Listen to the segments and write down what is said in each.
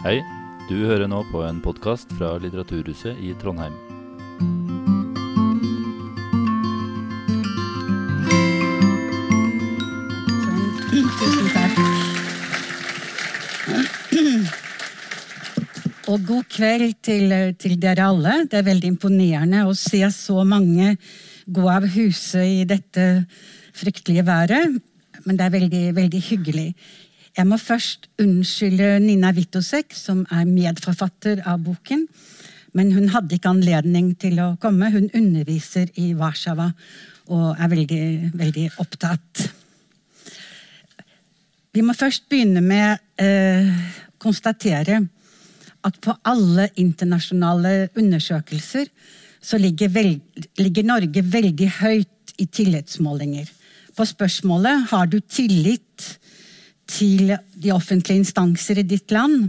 Hei, du hører nå på en podkast fra Litteraturhuset i Trondheim. Tusen takk. Og god kveld til, til dere alle. Det er veldig imponerende å se så mange gå av huset i dette fryktelige været. Men det er veldig, veldig hyggelig. Jeg må først unnskylde Nina Wittosek, som er medforfatter av boken. Men hun hadde ikke anledning til å komme. Hun underviser i Warszawa og er veldig, veldig opptatt. Vi må først begynne med å eh, konstatere at på alle internasjonale undersøkelser så ligger, vel, ligger, Norge veldig høyt i tillitsmålinger. På spørsmålet har du tillit til de offentlige instanser i ditt land,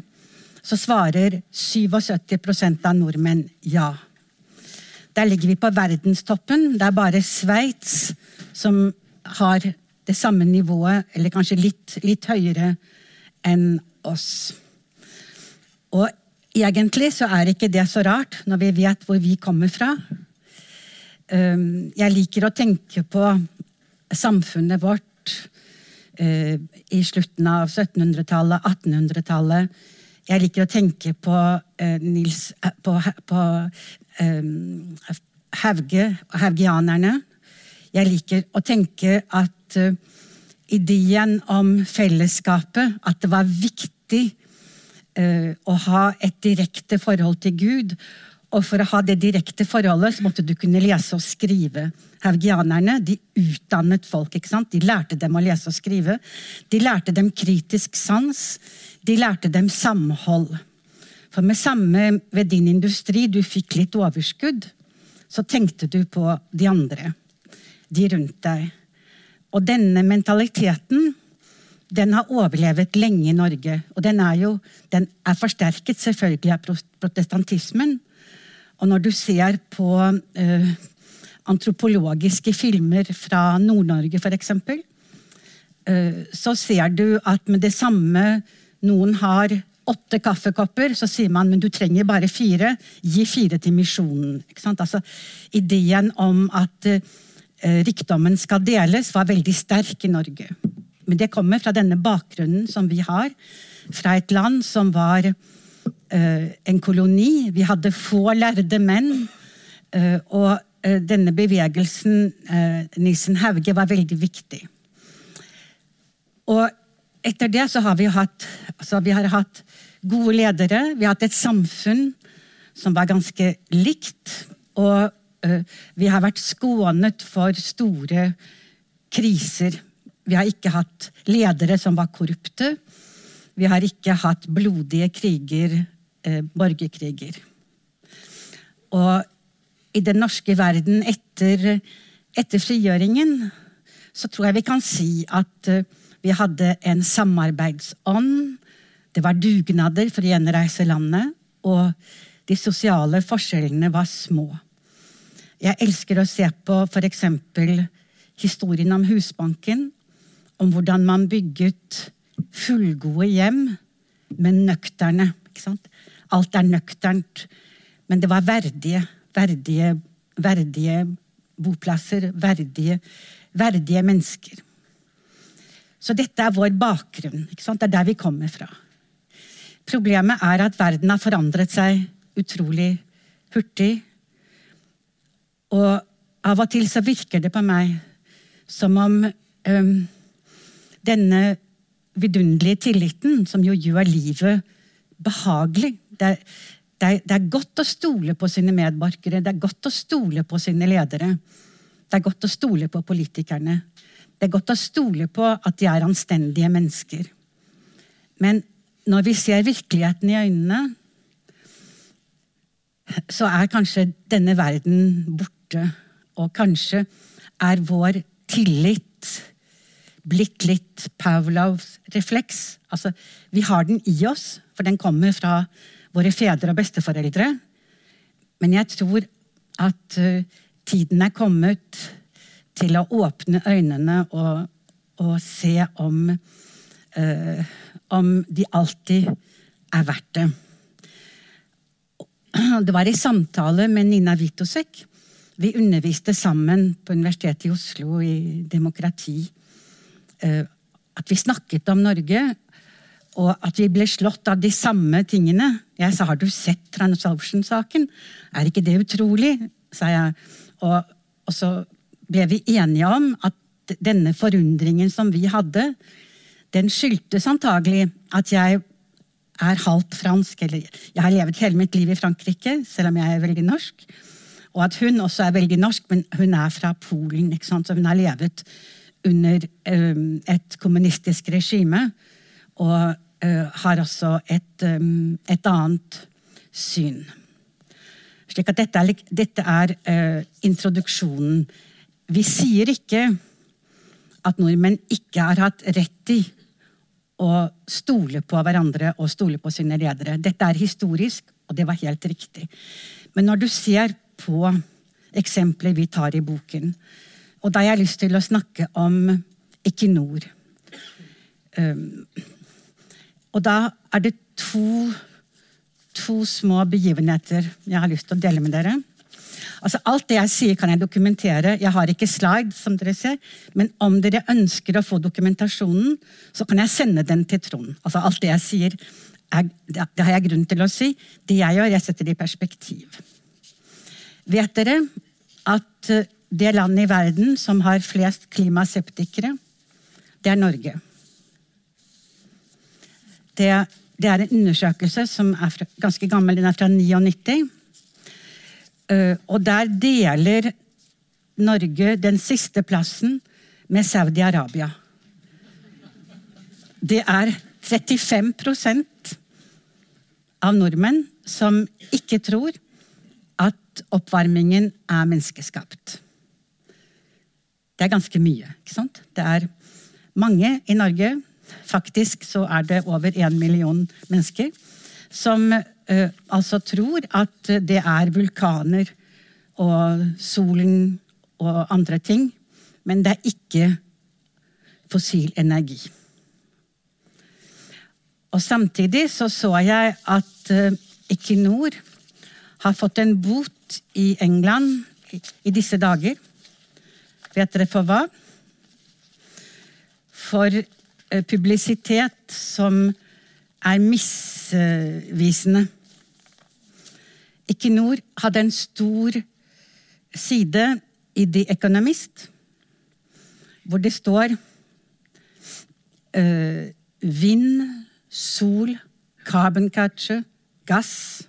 så svarer 77% av nordmenn ja. Der ligger vi på verdenstoppen. Det er bare Sveits som har det samme nivået, eller kanskje litt, litt høyere enn oss. Og egentlig så er ikke det så rart, når vi vet hvor vi kommer fra. Jeg liker å tenke på samfunnet vårt i slutten av 1700-tallet, 1800-tallet. Jeg liker å tenke på Nils på, på Hauge og haugianerne. Jeg liker å tenke at ideen om fellesskapet, at det var viktig å ha et direkte forhold til Gud. Og for å ha det direkte forholdet så måtte du kunne lese og skrive. Haugianerne de utdannet folk. ikke sant? De lærte dem å lese og skrive. De lærte dem kritisk sans. De lærte dem samhold. For med samme ved din industri du fikk litt overskudd, så tenkte du på de andre de rundt deg. Og denne mentaliteten den har overlevet lenge i Norge. Og den er jo den er forsterket selvfølgelig av protestantismen. Og når du ser på eh, antropologiske filmer fra Nord-Norge f.eks., eh, så ser du at med det samme noen har åtte kaffekopper, så sier man men du trenger bare fire. Gi fire til misjonen. Altså, ideen om at Eh, rikdommen skal deles, var veldig sterk i Norge. Men det kommer fra denne bakgrunnen som vi har, fra et land som var en koloni. Vi hadde få lærde menn. Uh, og uh, denne bevegelsen, Nissen Hauge, var veldig viktig. Og etter det så har vi hatt, altså vi har hatt gode ledere. Vi har hatt et samfunn som var ganske likt. Og Eh, vi har vært skånet for store kriser. Vi har ikke hatt ledere som var korrupte. Vi har ikke hatt blodige kriger, eh, borgerkriger. Og i den norske verden etter, etter frigjøringen så tror jeg vi kan si at eh, vi hadde en samarbeidsånd. Det var dugnader for å gjenreise landet, og de sosiale forskjellene var små. Jeg elsker å se på f.eks. historien om Husbanken. Om hvordan man bygget fullgode hjem, men nøkterne. Alt er nøkternt. Men det var verdige, verdige, verdige boplasser. Verdige, verdige mennesker. Så dette er vår bakgrunn. Det er der vi kommer fra. Problemet er at verden har forandret seg utrolig hurtig. Og av og til så virker det på meg som om um, denne vidunderlige tilliten, som jo gjør livet behagelig det er, det, er, det er, godt å stole på sine medborgere, det er godt å stole på sine ledere. Det er godt å stole på politikerne. Det er godt å stole på at de er anstendige mennesker. Men når vi ser virkeligheten i øynene, så er kanskje denne verden borte. Og kanskje er vår tillit blitt litt Pavlovs refleks. Altså, vi har den i oss, for den kommer fra våre fedre og besteforeldre. Men jeg tror at uh, tiden er kommet til å åpne øynene og, og se om, uh, om de alltid er verdt det. Det var i samtale med Nina Witosek. Vi underviste sammen på Universitetet i Oslo i demokrati. Eh, at vi snakket om Norge, og at vi ble slått av de samme tingene. Jeg sa 'har du sett Transocean-saken'? Er ikke det utrolig? sa jeg. Og, og så ble vi enige om at denne forundringen som vi hadde, den skyldtes antagelig at jeg er halvt fransk. Eller jeg har levet hele mitt liv i Frankrike, selv om jeg er veldig norsk. Og at hun også er veldig norsk, men hun er fra Polen. Så hun har levet under um, et kommunistisk regime. Og uh, har også et, um, et, annet syn. Slik at dette er, dette er introduksjonen. Vi sier ikke at nordmenn ikke har hatt rett i å stole på hverandre og stole på sine ledere. Dette er historisk, og det var helt riktig. Men når du ser på eksempler vi tar i boken, og da har jeg lyst til å snakke om Equinor um, Og da er det to, to små begivenheter jeg har lyst til å dele med dere. Altså, alt det jeg sier, kan jeg dokumentere. Jeg har ikke slide, som dere ser, men om dere ønsker å få dokumentasjonen, så kan jeg sende den til Trond. Altså, alt det jeg sier, er, det har jeg grunn til å si. Det jeg gjør, jeg setter det i perspektiv. Vet dere at eh, det landet i verden som har flest klimaseptikere, det er Norge. Det, det er en undersøkelse som er fra, ganske gammel, den er fra 99. Eh, og der deler Norge den siste plassen med Saudi-Arabia. Det er 35% av nordmenn som ikke tror at oppvarmingen er menneskeskapt. Det er ganske mye. ikke sant? Det er mange i Norge. Faktisk så er det over én million mennesker som uh, altså tror at det er vulkaner og solen og andre ting. Men det er ikke fossil energi. Og samtidig så, så jeg at uh, Equinor har fått en bot i England i, i disse dager. Vet dere for hva? For uh, publisitet som er misvisende. Equinor hadde en stor side i The Economist hvor det står uh, vind, sol, carbon catcher, gass.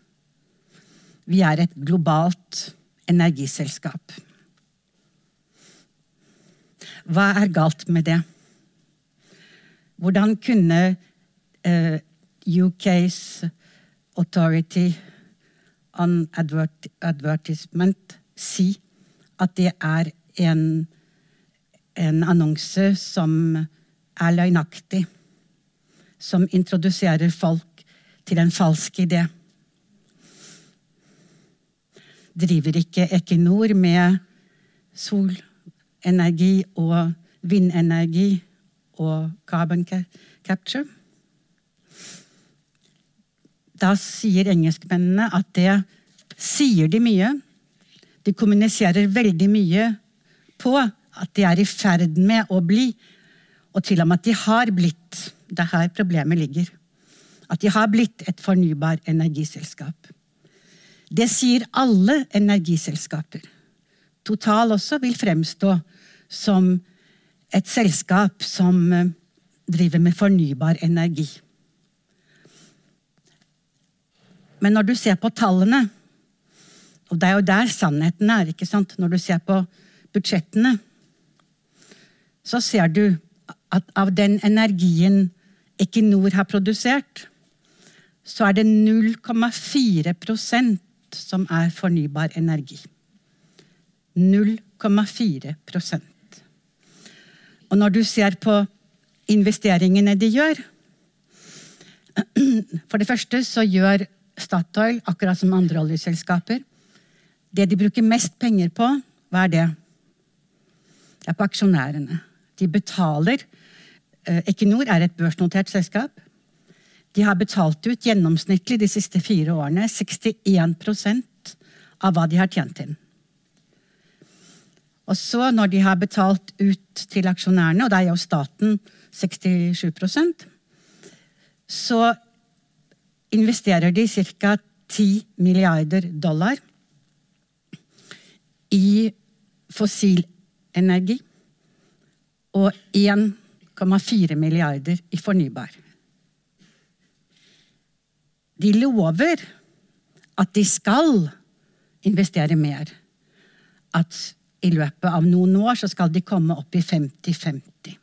Vi er et globalt energiselskap. Hva er galt med det? Hvordan kunne uh, UKs Authority on Advert Advertisement si at det er en, en annonse som er løgnaktig. Som introduserer folk til en falsk idé. Driver ikke Equinor med solenergi og vindenergi og carbon capture? da sier engelskmennene at det sier de mye. De kommuniserer veldig mye på at de er i ferd med å bli, og til og med at de har blitt. Det er her problemet ligger. At de har blitt et fornybar energiselskap. Det sier alle energiselskaper. Total også vil fremstå som et selskap som eh, driver med fornybar energi. Men når du ser på tallene, og det er jo der sannheten er, ikke sant? når du ser på budsjettene, så ser du at av den energien Equinor har produsert, så er det 0,4% som er fornybar energi. 0,4% Og når du ser på investeringene de gjør For det første så gjør Statoil, akkurat som andre oljeselskaper. Det de bruker mest penger på, hva er det? Det er på aksjonærene. De betaler eh, Equinor er et børsnotert selskap. De har betalt ut gjennomsnittlig de siste fire årene 61% av hva de har tjent inn. Og så, når de har betalt ut til aksjonærene, og det er jo staten 67% så investerer de ca. 10 milliarder dollar i fossil energi og 1,4 milliarder i fornybar. De lover at de skal investere mer. At i løpet av noen år så skal de komme opp i 50-50.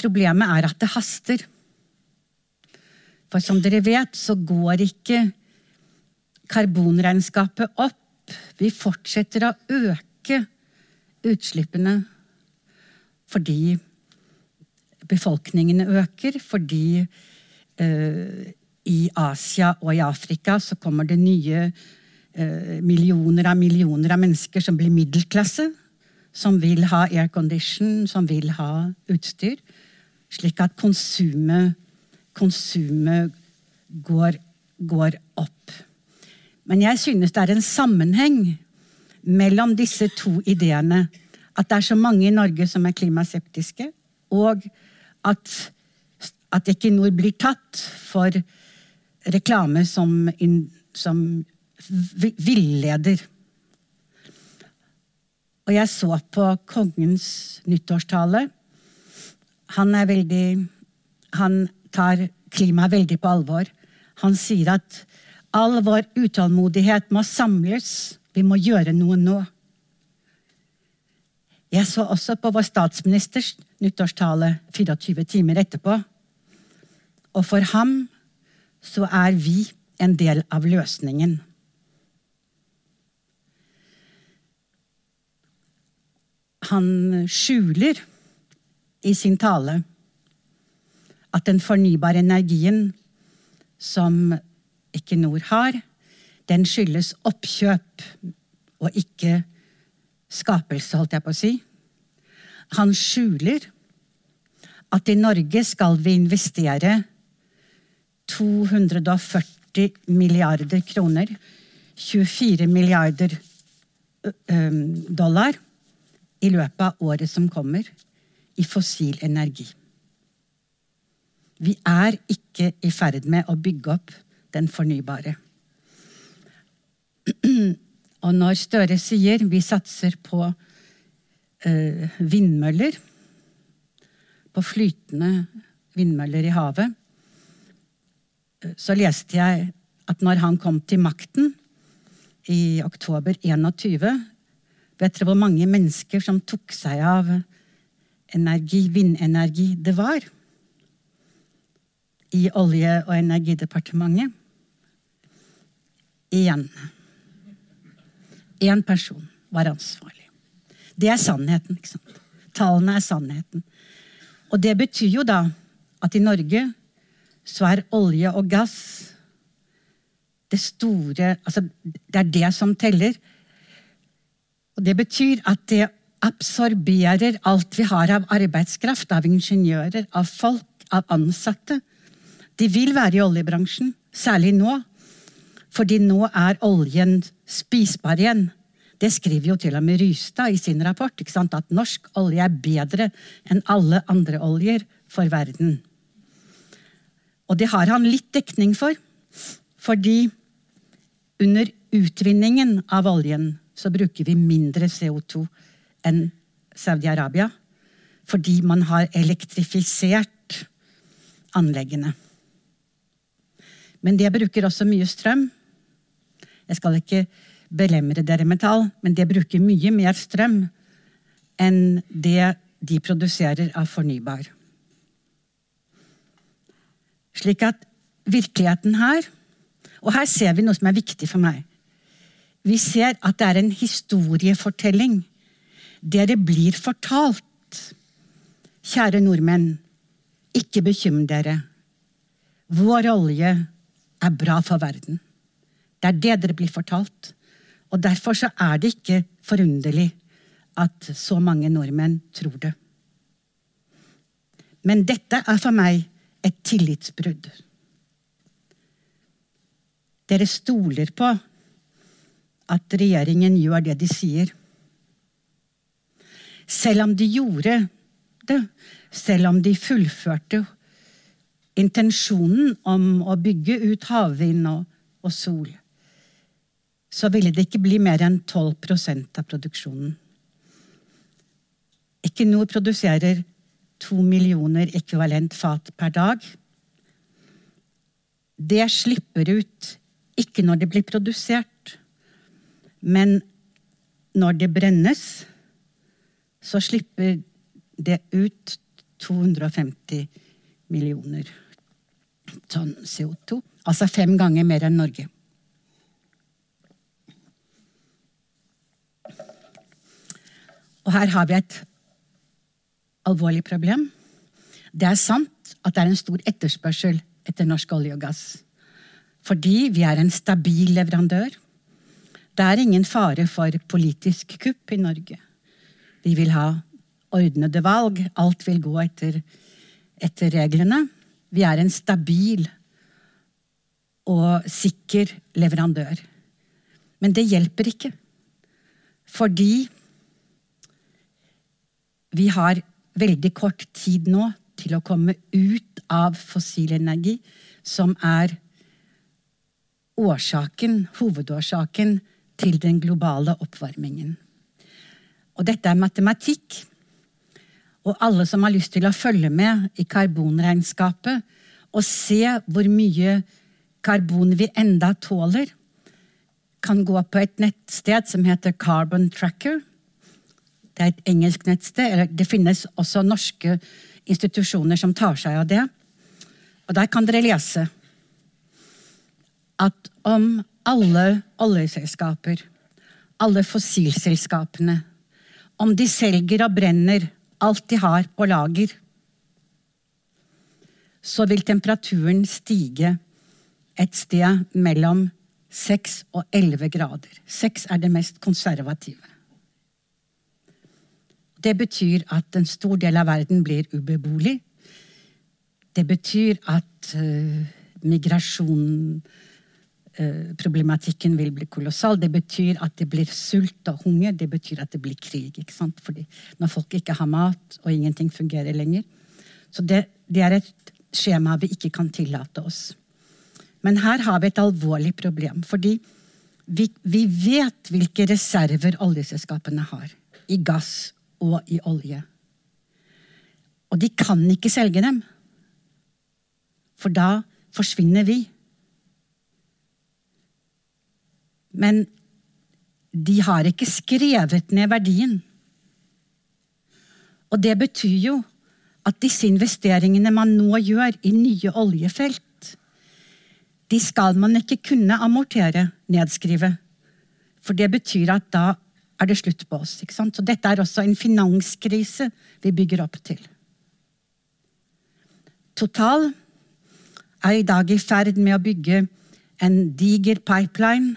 Problemet er at det haster. For som dere vet, så går ikke karbonregnskapet opp. Vi fortsetter å øke utslippene fordi befolkningene øker, fordi uh, i Asia og i Afrika så kommer det nye millioner av millioner av mennesker som blir middelklasse. Som vil ha aircondition, som vil ha utstyr. Slik at konsumet, konsumet går, går opp. Men jeg synes det er en sammenheng mellom disse to ideene. At det er så mange i Norge som er klimaseptiske, og at, at Equinor blir tatt for reklame som, in, som villeder. Og jeg så på kongens nyttårstale. Han er veldig Han tar klimaet veldig på alvor. Han sier at all vår utålmodighet må samles. Vi må gjøre noe nå. Jeg så også på vår statsministers nyttårstale 24 timer etterpå. Og for ham så er vi en del av løsningen. Han skjuler i sin tale at den fornybare energien som Equinor har, den skyldes oppkjøp og ikke skapelse, holdt jeg på å si. Han skjuler at i Norge skal vi investere 240 milliarder kroner, 24 milliarder dollar, i løpet av året som kommer, i fossil energi. Vi er ikke i ferd med å bygge opp den fornybare. Og når Støre sier vi satser på uh, vindmøller, på flytende vindmøller i havet, så leste jeg at når han kom til makten i oktober 21 Vet dere hvor mange mennesker som tok seg av energi, vindenergi det var? I Olje- og energidepartementet? Én. Én person var ansvarlig. Det er sannheten. ikke sant? Tallene er sannheten. Og det betyr jo da at i Norge så er olje og gass det store Altså, det er det som teller. Og det betyr at det absorberer alt vi har av arbeidskraft, av ingeniører, av folk, av ansatte. De vil være i oljebransjen, særlig nå. Fordi nå er oljen spisbar igjen. Det skriver jo til og med Rystad i sin rapport. At norsk olje er bedre enn alle andre oljer for verden. Og det har han litt dekning for. Fordi under utvinningen av oljen så bruker vi mindre CO2 enn Saudi-Arabia. Fordi man har elektrifisert anleggene. Men det bruker også mye strøm. Jeg skal ikke belemre dere med tall, men det bruker mye mer strøm enn det de produserer av fornybar. Slik at virkeligheten her Og her ser vi noe som er viktig for meg. Vi ser at det er en historiefortelling. Dere blir fortalt. Kjære nordmenn, ikke bekymre dere. Vår olje er bra for verden. Det er det dere blir fortalt. Og derfor så er det ikke forunderlig at så mange nordmenn tror det. Men dette er for meg et tillitsbrudd. Dere stoler på at regjeringen gjør det de sier. Selv om de gjorde det, selv om de fullførte intensjonen om å bygge ut havvind og, og sol, så ville det ikke bli mer enn 12% av produksjonen. Equinor produserer to millioner ekvivalent fat per dag. Det slipper ut ikke når det blir produsert, men når det brennes, så slipper det ut 250 millioner tonn CO2. Altså fem ganger mer enn Norge. Og her har vi et alvorlig problem. Det er sant at det er en stor etterspørsel etter norsk olje og gass. Fordi vi er en stabil leverandør. Det er ingen fare for politisk kupp i Norge. Vi vil ha ordnede valg. Alt vil gå etter, etter reglene. Vi er en stabil og sikker leverandør. Men det hjelper ikke. Fordi vi har veldig kort tid nå til å komme ut av fossil energi, som er årsaken, hovedårsaken til den globale oppvarmingen. Og dette er matematikk. Og alle som har lyst til å følge med i karbonregnskapet og se hvor mye karbon vi enda tåler, kan gå på et nettsted som heter Carbon Tracker. Det er et engelsk nettsted. Det finnes også norske institusjoner som tar seg av det. Og der kan dere lese at om alle oljeselskaper, alle fossilselskapene, om de selger og brenner alt de har på lager, så vil temperaturen stige et sted mellom 6 og 11 grader. 6 er det mest konservative. Det betyr at en stor del av verden blir ubeboelig. Det betyr at uh, migrasjonen Eh, problematikken vil bli kolossal. Det betyr at det blir sult og hunger. Det betyr at det blir krig. ikke sant? Fordi når folk ikke har mat, og ingenting fungerer lenger. Så det, det er et skjema vi ikke kan tillate oss. Men her har vi et alvorlig problem. Fordi vi, vi vet hvilke reserver oljeselskapene har. I gass og i olje. Og de kan ikke selge dem. For da forsvinner vi. Men de har ikke skrevet ned verdien. Og det betyr jo at disse investeringene man nå gjør i nye oljefelt, de skal man ikke kunne amortere, nedskrive. For det betyr at da er det slutt på oss. ikke sant? Så dette er også en finanskrise vi bygger opp til. Total er i dag i ferd med å bygge en diger pipeline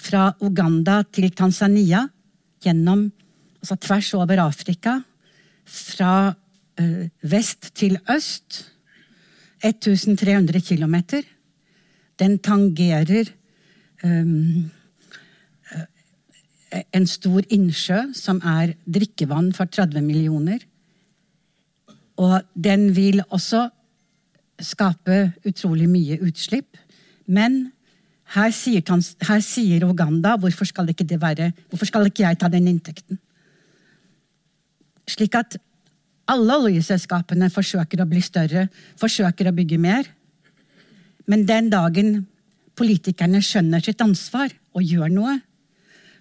fra Uganda til Tanzania, gjennom, altså tvers over Afrika, fra uh, vest til øst. 1300 km. Den tangerer um, en stor innsjø som er drikkevann for 30 millioner. Og den vil også skape utrolig mye utslipp. Men her sier, her sier, Uganda hvorfor skal, være, hvorfor skal ikke jeg ta den inntekten? Slik at alle oljeselskapene forsøker å bli større, forsøker å bygge mer. Men den dagen politikerne skjønner sitt ansvar og gjør noe,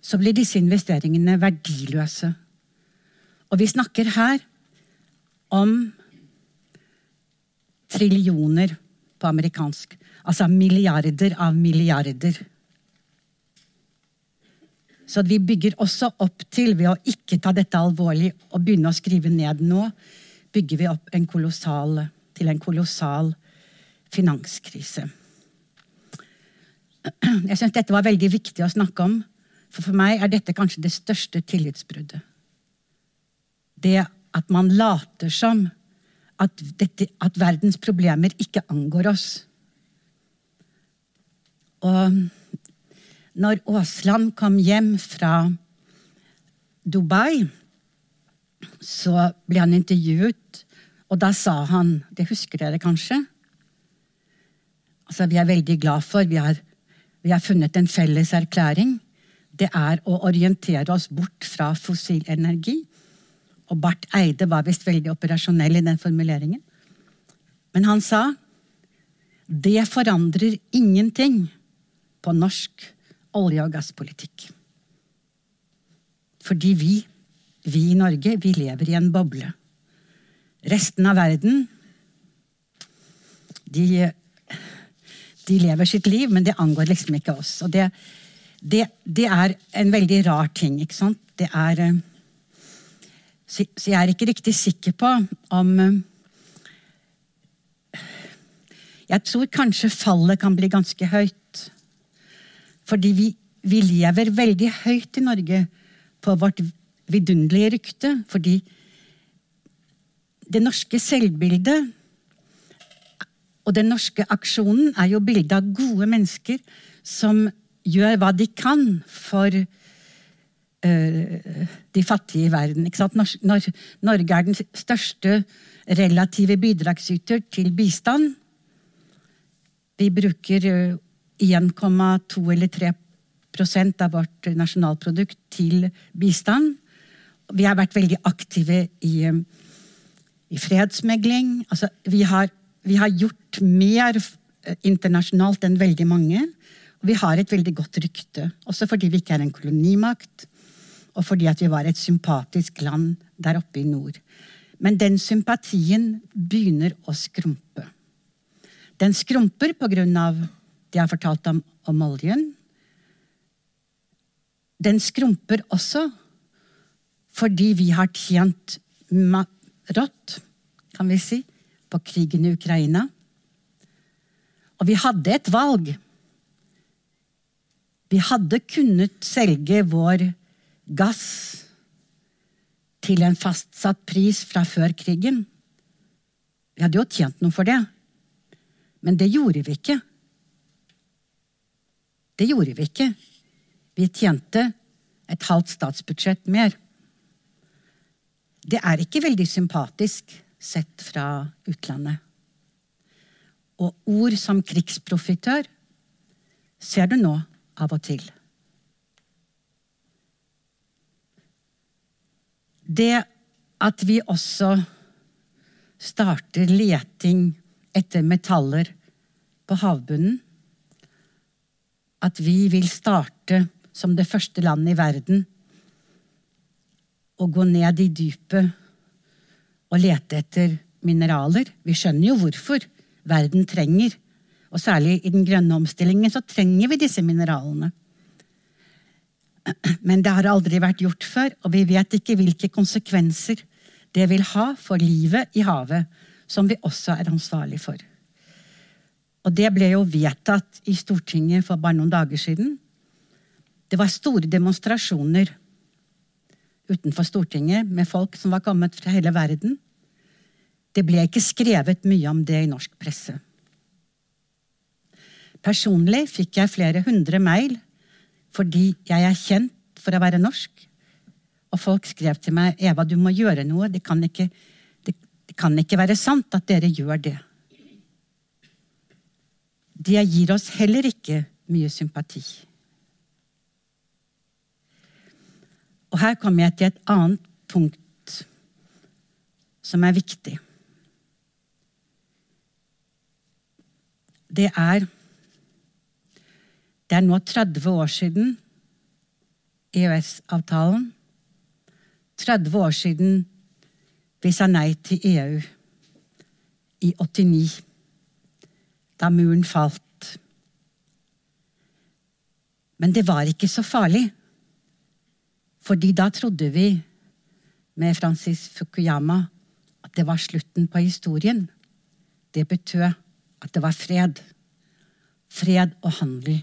så blir disse investeringene verdiløse. Og vi snakker her om trillioner på amerikansk. Altså milliarder av milliarder. Så vi bygger også opp til, ved å ikke ta dette alvorlig og begynne å skrive ned nå, bygger vi opp en kolossal, til en kolossal finanskrise. Jeg syns dette var veldig viktig å snakke om, for for meg er dette kanskje det største tillitsbruddet. Det at man later som at, dette, at verdens problemer ikke angår oss. Og når Aasland kom hjem fra Dubai, så ble han intervjuet, og da sa han Det husker dere kanskje? Altså, vi er veldig glad for vi har, vi har funnet en felles erklæring. Det er å orientere oss bort fra fossil energi. Og Barth Eide var visst veldig operasjonell i den formuleringen. Men han sa det forandrer ingenting på norsk olje- og gasspolitikk. Fordi vi, vi i Norge, vi lever i en boble. Resten av verden de, de lever sitt liv, men det angår liksom ikke oss. Og det, det, det er en veldig rar ting, ikke sant? Det er eh, Så jeg er ikke riktig sikker på om eh, Jeg tror kanskje fallet kan bli ganske høyt. Fordi vi, vi lever veldig høyt i Norge på vårt vidunderlige rykte. Fordi det norske selvbildet og den norske aksjonen er jo bildet av gode mennesker som gjør hva de kan for de fattige i verden. Norge er den største relative bidragsyter til bistand. Vi bruker uh, 1,2 eller 3 prosent av vårt nasjonalprodukt til bistand. Vi har vært veldig aktive i, i fredsmegling. Altså, vi, har, vi, har, gjort mer internasjonalt enn veldig mange. Vi har et veldig godt rykte, også fordi vi ikke er en kolonimakt. Og fordi at vi var et sympatisk land der oppe i nord. Men den sympatien begynner å skrumpe. Den skrumper av det jeg har fortalt om, om oljen. Den skrumper også fordi vi har tjent rått, kan vi si, på krigen i Ukraina. Og vi hadde et valg. Vi hadde kunnet selge vår gass til en fastsatt pris fra før krigen. Vi hadde jo tjent noe for det, men det gjorde vi ikke. Det gjorde vi ikke. Vi tjente et halvt statsbudsjett mer. Det er ikke veldig sympatisk sett fra utlandet. Og ord som krigsprofitør ser du nå av og til. Det at vi også starter leting etter metaller på havbunnen, at vi vil starte som det første landet i verden å gå ned i dypet og lete etter mineraler. Vi skjønner jo hvorfor verden trenger, og særlig i den grønne omstillingen, så trenger vi disse mineralene. Men det har aldri vært gjort før, og vi vet ikke hvilke konsekvenser det vil ha for livet i havet, som vi også er ansvarlig for. Og det ble jo vedtatt i Stortinget for bare noen dager siden. Det var store demonstrasjoner utenfor Stortinget med folk som var kommet fra hele verden. Det ble ikke skrevet mye om det i norsk presse. Personlig fikk jeg flere hundre mail fordi jeg er kjent for å være norsk. Og folk skrev til meg Eva, du må gjøre noe. Det kan ikke, det, det kan ikke være sant at dere gjør det det gir oss heller ikke mye sympati. Og her kommer jeg til et annet punkt som er viktig. Det er Det er nå 30 år siden EØS-avtalen. 30 år siden vi sa nei til EU i 89 da muren falt. Men det var ikke så farlig, fordi da trodde vi med Francis Fukuyama at det var slutten på historien. Det betød at det var fred. Fred og handel.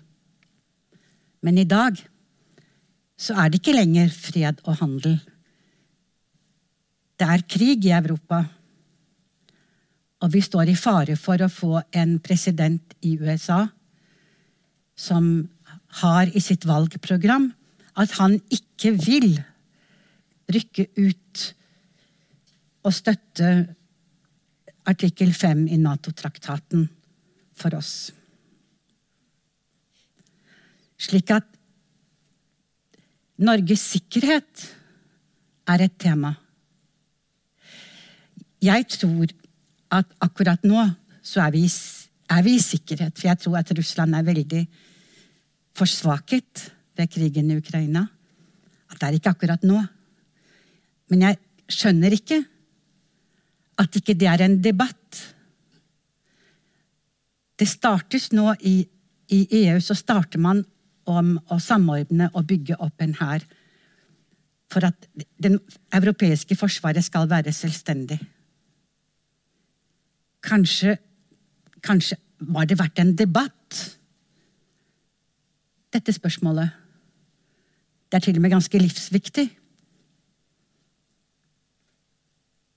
Men i dag så er det ikke lenger fred og handel. Det er krig i Europa. Og vi står i fare for å få en president i USA som har i sitt valgprogram at han ikke vil rykke ut og støtte artikkel 5 i Nato-traktaten for oss. Slik at Norges sikkerhet er et tema. Jeg tror at akkurat nå så er vi, er vi i sikkerhet, for jeg tror at Russland er veldig forsvaket ved krigen i Ukraina. At det er ikke akkurat nå. Men jeg skjønner ikke at ikke det er en debatt. Det startes nå i, i EU, så starter man om å samordne og bygge opp en hær. For at det europeiske forsvaret skal være selvstendig. Kanskje, kanskje var det verdt en debatt, dette spørsmålet. Det er til og med ganske livsviktig.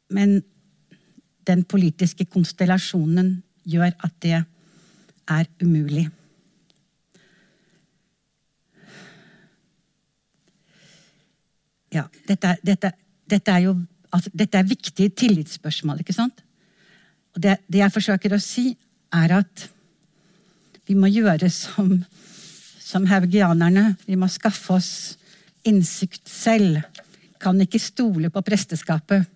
Men den politiske konstellasjonen gjør at det er umulig. Ja, dette, dette, dette er jo altså, dette er viktige tillitsspørsmål, ikke sant? Og det, det, jeg forsøker å si, er at vi må gjøre som, som haugianerne. Vi må skaffe oss innsikt selv. Kan ikke stole på presteskapet.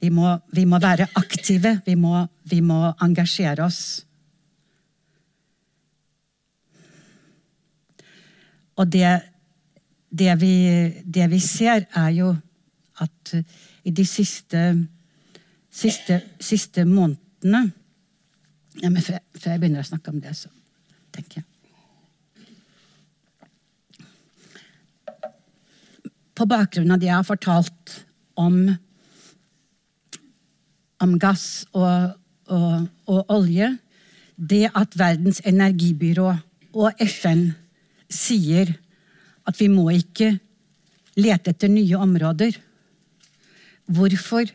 Vi må, vi må være aktive. Vi må, vi må engasjere oss. Og det, det, vi, det vi ser, er jo at i de siste siste, siste månedene ja, men før, før, jeg begynner å snakke om det, så tenker jeg. På bakgrunn av det jeg har fortalt om, om gass og, og, og olje Det at Verdens energibyrå og FN sier at vi må ikke lete etter nye områder. Hvorfor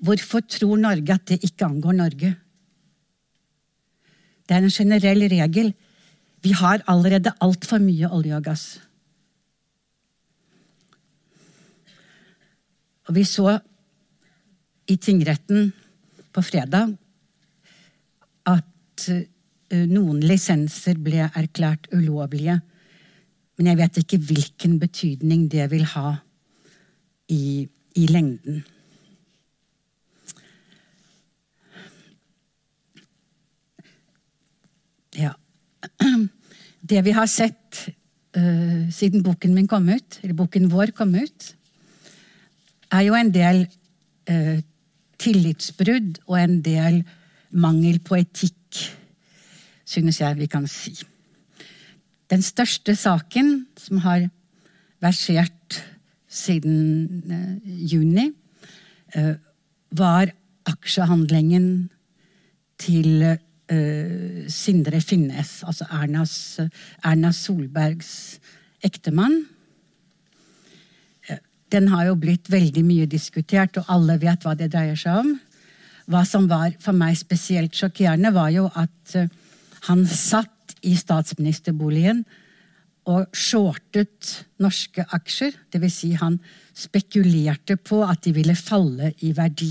Hvorfor tror Norge at det ikke angår Norge? Det er en generell regel. Vi har allerede altfor mye olje og gass. Og vi så i tingretten på fredag at eh, noen lisenser ble erklært ulovlige. Men jeg vet ikke hvilken betydning det vil ha i, i lengden. Ja. Det vi har sett uh, siden boken min kom ut, eller boken vår kom ut, er jo en del uh, tillitsbrudd og en del mangel på etikk, synes jeg vi kan si. Den største saken som har versert siden uh, juni, var aksjehandlingen til uh, Sindre Finnes, altså Ernas, Erna Solbergs ektemann. Den har jo blitt veldig mye diskutert, og alle vet hva det dreier seg om. Hva som var for meg spesielt sjokkerende, var jo at han satt i statsministerboligen og shortet norske aksjer. Dvs. Si han spekulerte på at de ville falle i verdi.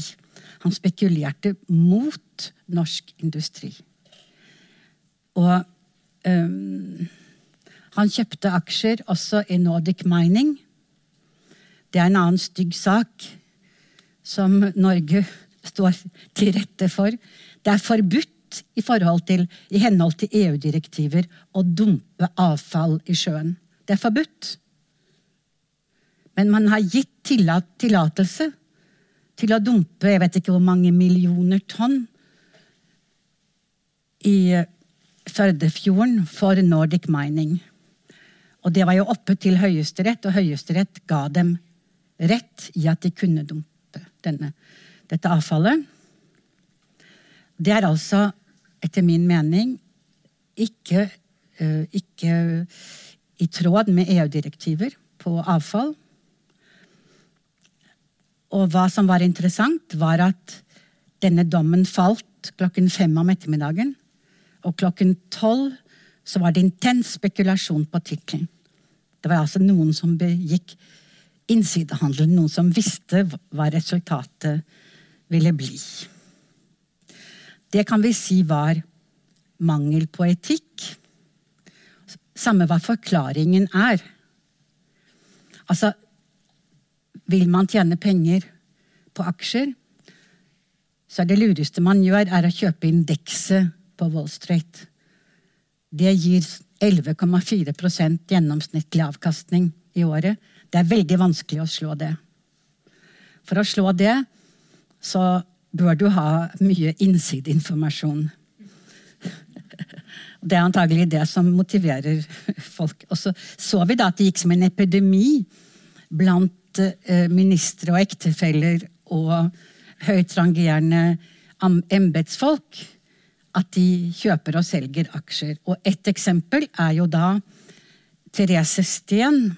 Han spekulerte mot norsk industri. Og um, han kjøpte aksjer også i Nordic Mining. Det er en annen stygg sak som Norge står til rette for. Det er forbudt i, til, i henhold til EU-direktiver å dumpe avfall i sjøen. Det er forbudt. Men man har gitt tillatelse til å dumpe jeg vet ikke hvor mange millioner tonn i Førdefjorden for Nordic Mining. Og det var jo oppe til Høyesterett, og Høyesterett ga dem rett i at de kunne dumpe denne, dette avfallet. Det er altså, etter min mening, ikke, uh, ikke i tråd med EU-direktiver på avfall. Og hva som var interessant, var at Denne dommen falt klokken fem om ettermiddagen. Og klokken tolv så var det intens spekulasjon på tittelen. Det var altså noen som begikk innsidehandel, noen som visste hva resultatet ville bli. Det kan vi si var mangel på etikk. Samme hva forklaringen er. Altså, vil man tjene penger på aksjer, så er det lureste man gjør, er å kjøpe indekset på Wall Street. Det gir 11,4% gjennomsnittlig avkastning i året. Det er veldig vanskelig å slå det. For å slå det så bør du ha mye innsideinformasjon. Det er antagelig det som motiverer folk. Og så så vi da at det gikk som en epidemi blant eh, ministre og ektefeller og høytrangerende embetsfolk at de kjøper og selger aksjer. Og ett eksempel er jo da Therese Steen,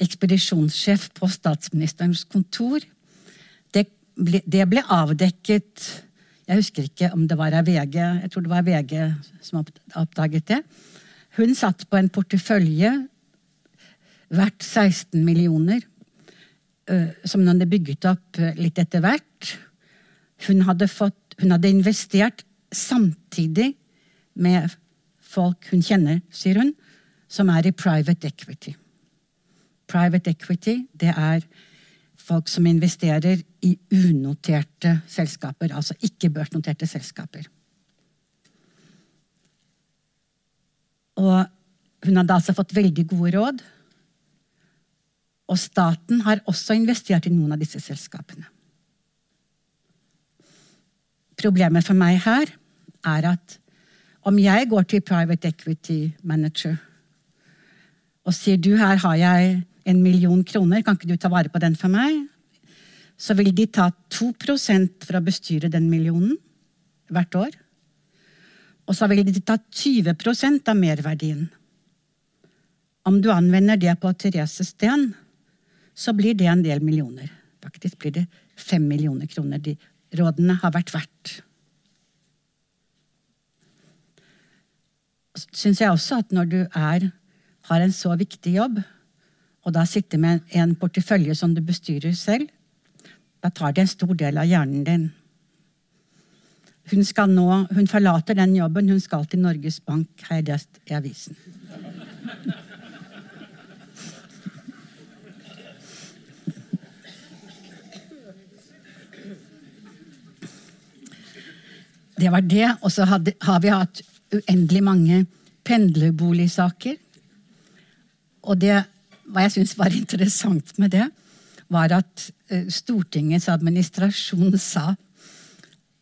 ekspedisjonssjef på statsministerens kontor. Det ble, avdekket Jeg husker ikke om det var VG, jeg tror det var VG som oppdaget det. Hun satt på en portefølje verdt 16 millioner, som hun hadde bygget opp litt etter hvert. Hun hadde, fått, hun hadde investert samtidig med folk hun kjenner, sier hun, som er i private equity. Private equity, det er folk som investerer i unoterte selskaper, altså ikke børsnoterte selskaper. Og hun hadde altså fått veldig gode råd. Og staten har også investert i noen av disse selskapene. Problemet for meg her er at om jeg går til private equity manager og sier du, her har jeg en million kroner, kan ikke du ta vare på den for meg? Så vil de ta 2 for å bestyre den millionen hvert år. Og så vil de ta 20% av merverdien. Om du anvender det på Therese Steen, så blir det en del millioner. Faktisk blir det fem millioner kroner de rådene har vært verdt. Syns jeg også at når du er, har en så viktig jobb, og da sitter med en portefølje som du bestyrer selv, da tar det en stor del av hjernen din. Hun, nå, hun forlater den jobben, hun skal til Norges Bank, har jeg lest i avisen. Det var det. Og så har vi hatt uendelig mange pendlerboligsaker. Og det, hva jeg syns var interessant med det, var at Stortingets administrasjon sa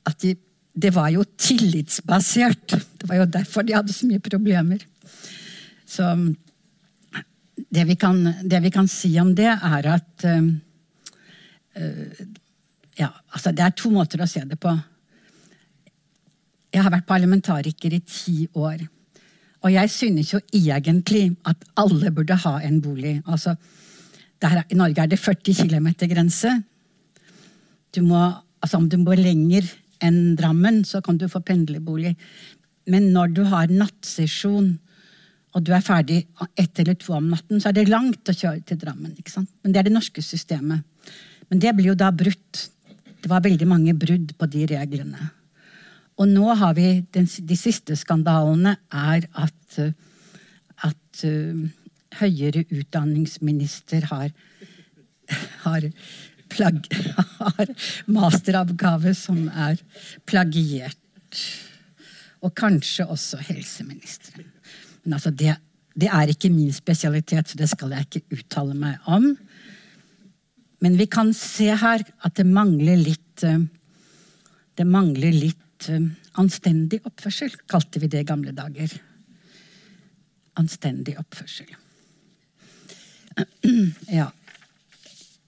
at de, det var jo tillitsbasert. Det var jo derfor de hadde så mye problemer. Så det vi kan, det vi kan si om det, er at uh, Ja, altså det er to måter å se det på. Jeg har vært parlamentariker i ti år. Og jeg synes jo egentlig at alle burde ha en bolig. Altså, der, I Norge er det 40 km grense. Du må, altså om du bor lenger enn Drammen, så kan du få pendlerbolig. Men når du har nattsesjon, og du er ferdig ett eller to om natten, så er det langt å kjøre til Drammen. Men det er det norske systemet. Men det blir jo da brutt. Det var veldig mange brudd på de reglene. Og nå har vi den, De siste skandalene er at, at uh, høyere utdanningsminister har, har, plag, har masteroppgave som er plagiert. Og kanskje også helseministeren. Men altså det, det er ikke min spesialitet, så det skal jeg ikke uttale meg om. Men vi kan se her at det mangler litt uh, Det mangler litt Eh, anstendig oppførsel, kalte vi det i gamle dager. Anstendig oppførsel. Ja.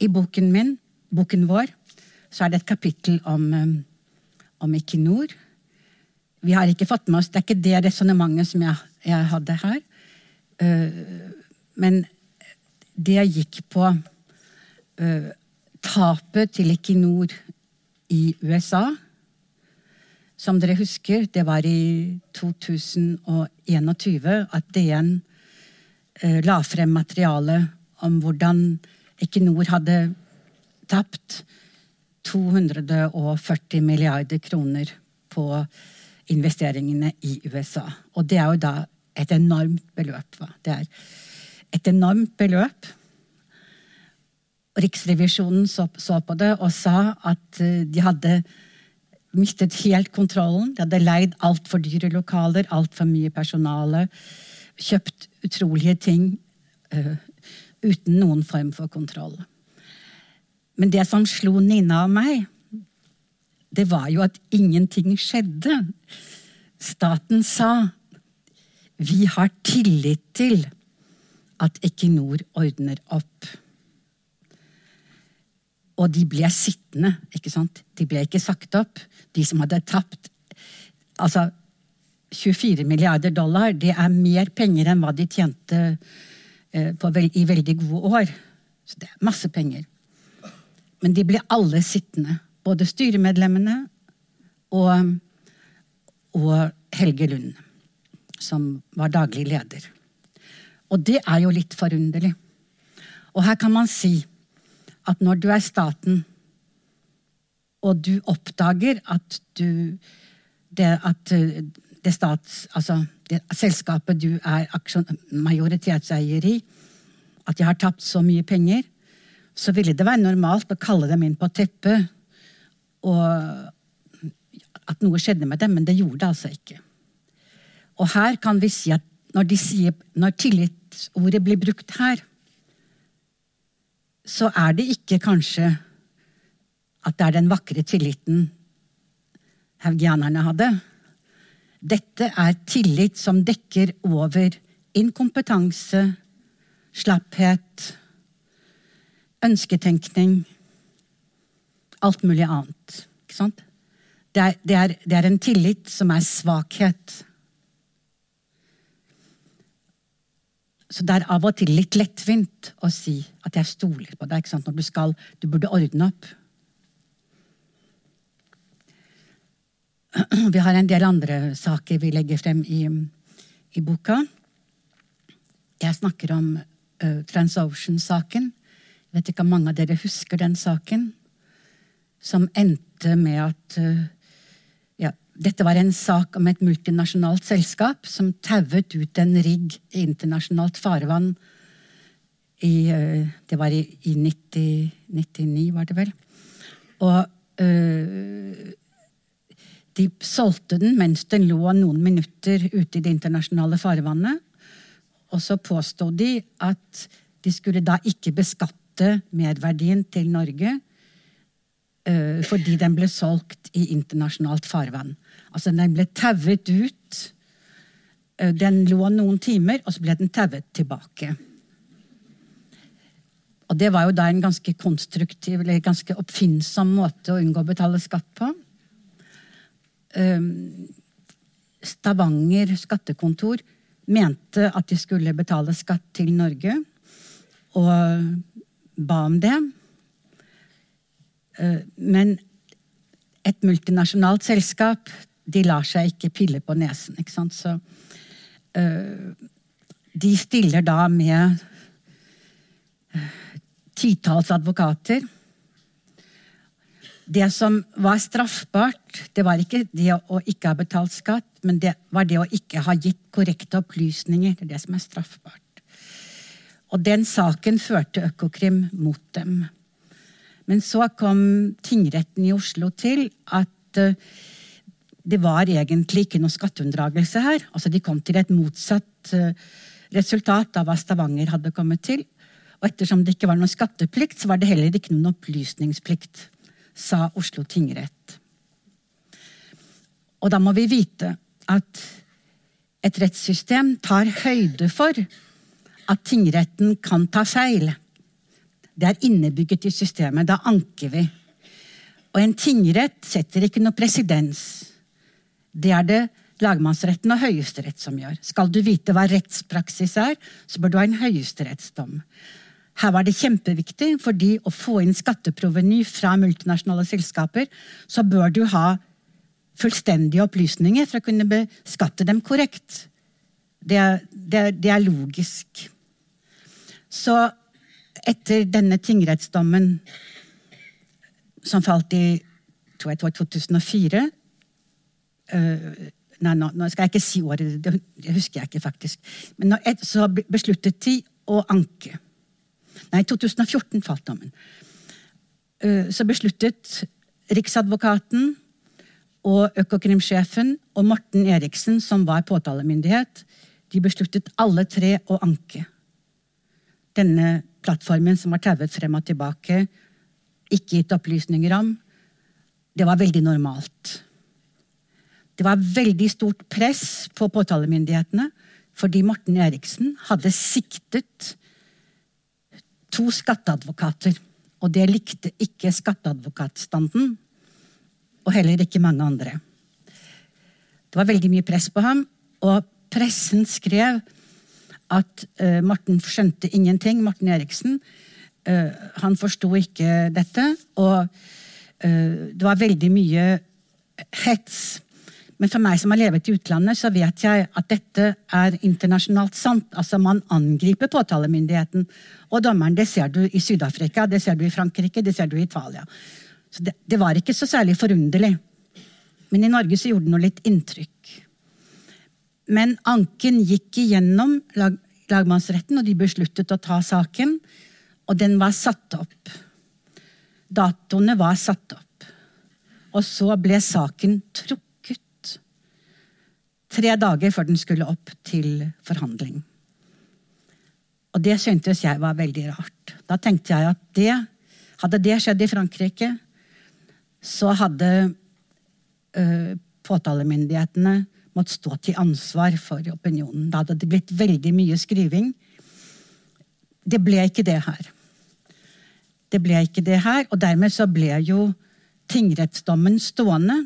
I boken min, boken vår, så er det et kapittel om, eh, om Equinor. Vi har ikke fått med oss Det er ikke det resonnementet som jeg, jeg, hadde her. Uh, men det gikk på uh, tapet til Equinor i USA Som dere husker, det var i 2021 at DN eh, la frem materiale om hvordan Equinor hadde tapt 240 milliarder kroner på investeringene i USA. Og det er jo da et enormt beløp. Va? Det er et enormt beløp. Riksrevisjonen så, på det og sa at eh, de hadde mistet helt kontrollen. De hadde leid altfor dyre lokaler, altfor mye personale. Kjøpt utrolige ting uh, uten noen form for kontroll. Men det som slo Nina og meg, det var jo at ingenting skjedde. Staten sa vi har tillit til at Equinor ordner opp. Og de ble sittende, ikke sant? De ble ikke sagt opp. De som hadde tapt Altså, 24 milliarder dollar, det er mer penger enn hva de tjente eh, i veldig gode år. Så det er masse penger. Men de ble alle sittende. Både styremedlemmene og, og Helge Lund, som var daglig leder. Og det er jo litt forunderlig. Og her kan man si at når du er staten, og du oppdager at du det, at eh, det stats, altså selskapet du er majoritetseier i, at de har tapt så mye penger, så ville det være normalt å kalle dem inn på teppet og at noe skjedde med dem, men det gjorde det altså ikke. Og her kan vi si at når, sier, når tillitsordet blir brukt her, så er det ikke kanskje at det er den vakre tilliten haugianerne hadde. Dette er tillit som dekker over inkompetanse, slapphet, ønsketenkning Alt mulig annet. Ikke sant? Det er, det, er, det er en tillit som er svakhet. Så det er av og til litt lettvint å si at jeg stoler på deg når du skal Du burde ordne opp. Vi har en del andre saker vi legger frem i, i boka. Jeg snakker om uh, TransOcean-saken. Jeg vet ikke om mange av dere husker den saken. Som endte med at uh, dette var en sak om et multinasjonalt selskap som tauet ut en rigg i internasjonalt farvann i uh, Det var i, i 90, 99, var det vel. Og de solgte den mens den lå noen minutter ute i det internasjonale farvannet. Og så påsto de at de skulle da ikke beskatte merverdien til Norge uh, fordi den ble solgt i internasjonalt farvann. Altså, den ble tauet ut. Uh, den lå noen timer, og så ble den tauet tilbake. Og det var jo da en ganske konstruktiv eller ganske oppfinnsom måte å unngå å betale skatt på. Ehm, Stavanger skattekontor mente at de skulle betale skatt til Norge, og ba om det. Eh, men et multinasjonalt selskap de lar seg ikke pille på nesen. ikke sant? Så uh, de stiller da med titalls advokater. Det som var straffbart, det var ikke det å ikke ha betalt skatt, men det var det å ikke ha gitt korrekte opplysninger. Det er det som er straffbart. Og den saken førte Økokrim mot dem. Men så kom tingretten i Oslo til at uh, det var egentlig ikke noe skatteunndragelse her. Altså, de kom til et motsatt uh, resultat av hva Stavanger hadde kommet til. Og ettersom det ikke var noe skatteplikt, så var det heller ikke noen opplysningsplikt, sa Oslo tingrett. Og da må vi vite at et rettssystem tar høyde for at tingretten kan ta feil. Det er innebygget i systemet. Da anker vi. Og en tingrett setter ikke noe presedens. Det er det lagmannsretten og Høyesterett som gjør. Skal du vite hva rettspraksis er, så bør du ha en høyesterettsdom. Her var det kjempeviktig, fordi å få inn skatteproveny fra multinasjonale selskaper, så bør du ha fullstendige opplysninger for å kunne beskatte dem korrekt. Det er, det er, det er logisk. Så etter denne tingrettsdommen, som falt i tror jeg det var 2004 øh, Nei, nå, nå, skal jeg ikke si året, det husker jeg ikke faktisk. Men et, så besluttet de å anke. Nei, 2014 falt dommen. Uh, så besluttet Riksadvokaten og Økokrimsjefen og Morten Eriksen, som var påtalemyndighet, de besluttet alle tre å anke. Denne plattformen som var tauet frem og tilbake, ikke gitt opplysninger om, det var veldig normalt. Det var veldig stort press på påtalemyndighetene fordi Morten Eriksen hadde siktet to skatteadvokater. Og det likte ikke skatteadvokatstanden, og heller ikke mange andre. Det var veldig mye press på ham, og pressen skrev at uh, Morten skjønte ingenting. Morten Eriksen. Uh, han forsto ikke dette. Og uh, det var veldig mye hets. Men for meg som har levet i utlandet, så vet jeg at dette er internasjonalt sant. Altså Man angriper påtalemyndigheten og dommeren. Det ser du i Syd-Afrika, det ser du i Frankrike, det ser du i Italia. Så det, det var ikke så særlig forunderlig. Men i Norge så gjorde det noe litt inntrykk. Men anken gikk igjennom lag, lagmannsretten, og de besluttet å ta saken. Og den var satt opp. Datoene var satt opp. Og så ble saken trukket. Tre dager før den skulle opp til forhandling. Og det syntes jeg var veldig rart. Da tenkte jeg at det, hadde det skjedd i Frankrike, så hadde ø, påtalemyndighetene måtte stå til ansvar for opinionen. Da hadde det blitt veldig mye skriving. Det ble ikke det her. Det ble ikke det her, og dermed så ble jo tingrettsdommen stående.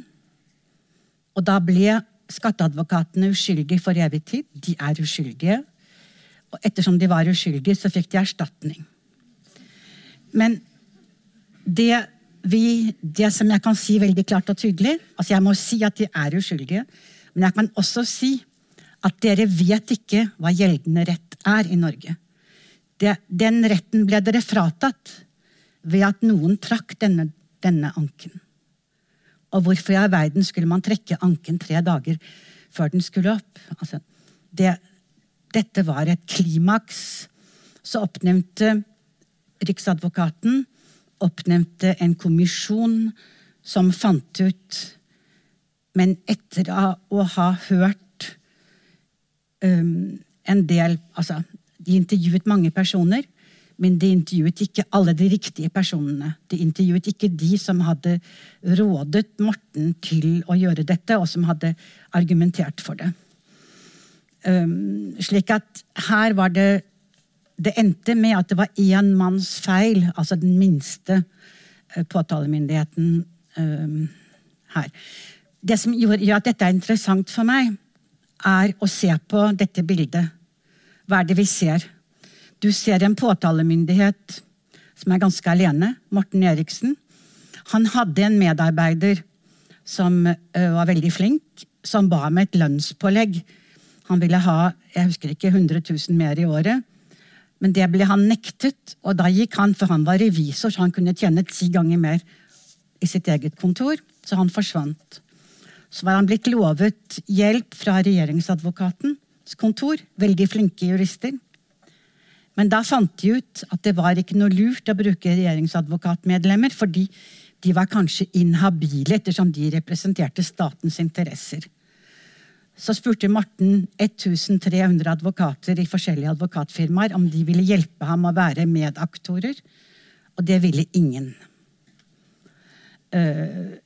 Og da ble skatteadvokatene uskyldige for evig tid. De er uskyldige. Og ettersom de var uskyldige, så fikk de erstatning. Men det, vi, det som jeg kan si veldig klart og tydelig altså Jeg må si at de er uskyldige. Men jeg kan også si at dere vet ikke hva gjeldende rett er i Norge. Det, den retten ble dere fratatt ved at noen trakk denne, denne anken. Og hvorfor i all verden skulle man trekke anken tre dager før den skulle opp? Altså, det, dette var et klimaks. Så oppnevnte Riksadvokaten oppnevnte en kommisjon som fant ut men etter å ha hørt um, en del Altså, de intervjuet mange personer, men de intervjuet ikke alle de riktige personene. De intervjuet ikke de som hadde rådet Morten til å gjøre dette, og som hadde argumentert for det. Um, slik at her var det Det endte med at det var én manns feil, altså den minste uh, påtalemyndigheten um, her det som gjør at dette er interessant for meg, er å se på dette bildet. Hva er det vi ser? Du ser en påtalemyndighet som er ganske alene. Morten Eriksen. Han hadde en medarbeider som var veldig flink, som ba om et lønnspålegg. Han ville ha jeg husker ikke, 100 000 mer i året. Men det ble han nektet, og da gikk han, for han var revisor, så han kunne tjene ti ganger mer i sitt eget kontor. Så han forsvant så var han blitt lovet hjelp fra regjeringsadvokatens kontor. Veldig flinke jurister. Men da fant de ut at det var ikke noe lurt å bruke regjeringsadvokatmedlemmer, fordi de var kanskje inhabile ettersom de representerte statens interesser. Så spurte Morten 1300 advokater i forskjellige advokatfirmaer om de ville hjelpe ham å være medaktorer, og det ville ingen. Uh,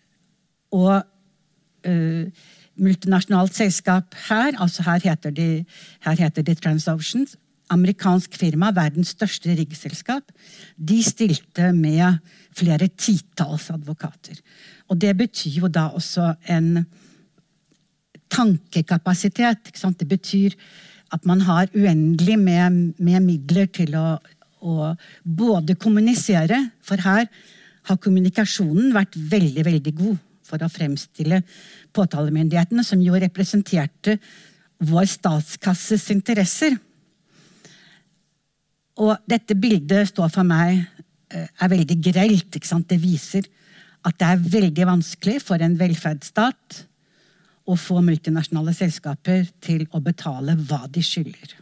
og uh, multinasjonalt selskap her. altså Her heter de, her heter det TransOceans. Amerikansk firma, verdens største riggselskap. De stilte med flere titalls advokater. Og det betyr jo da også en tankekapasitet. Det betyr at man har uendelig med, med midler til å, å, både kommunisere For her har kommunikasjonen vært veldig, veldig god for å fremstille påtalemyndighetene, som jo representerte vår statskasses interesser. Og dette bildet står for meg eh, er veldig grelt. Ikke sant? Det viser at det er veldig vanskelig for en velferdsstat å få multinasjonale selskaper til å betale hva de skylder.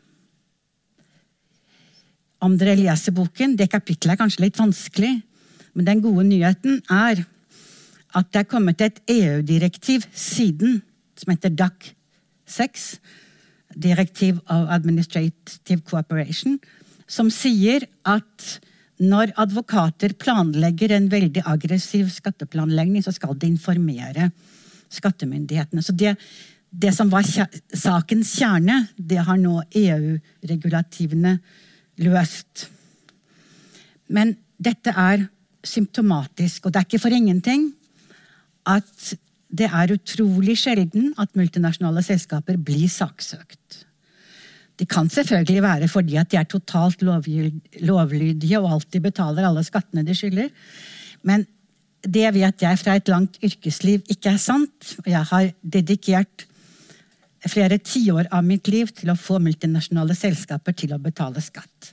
Om dere leser boken, Det kapittelet er kanskje litt vanskelig, men den gode nyheten er at det er kommet et EU-direktiv siden, som heter DAC 6, Directive of Administrative Cooperation, som sier at når advokater planlegger en veldig aggressiv skatteplanlegging, så skal de informere skattemyndighetene. Så det, det som var sakens kjerne, det har nå EU-regulativene løst. Men dette er symptomatisk, og det er ikke for ingenting at det er utrolig sjelden at multinasjonale selskaper blir saksøkt. Det kan selvfølgelig være fordi at de er totalt lovlydige og alltid betaler alle skattene de skylder. Men det vet jeg fra et langt yrkesliv ikke er sant. Og jeg har dedikert flere tiår av mitt liv til å få multinasjonale selskaper til å betale skatt.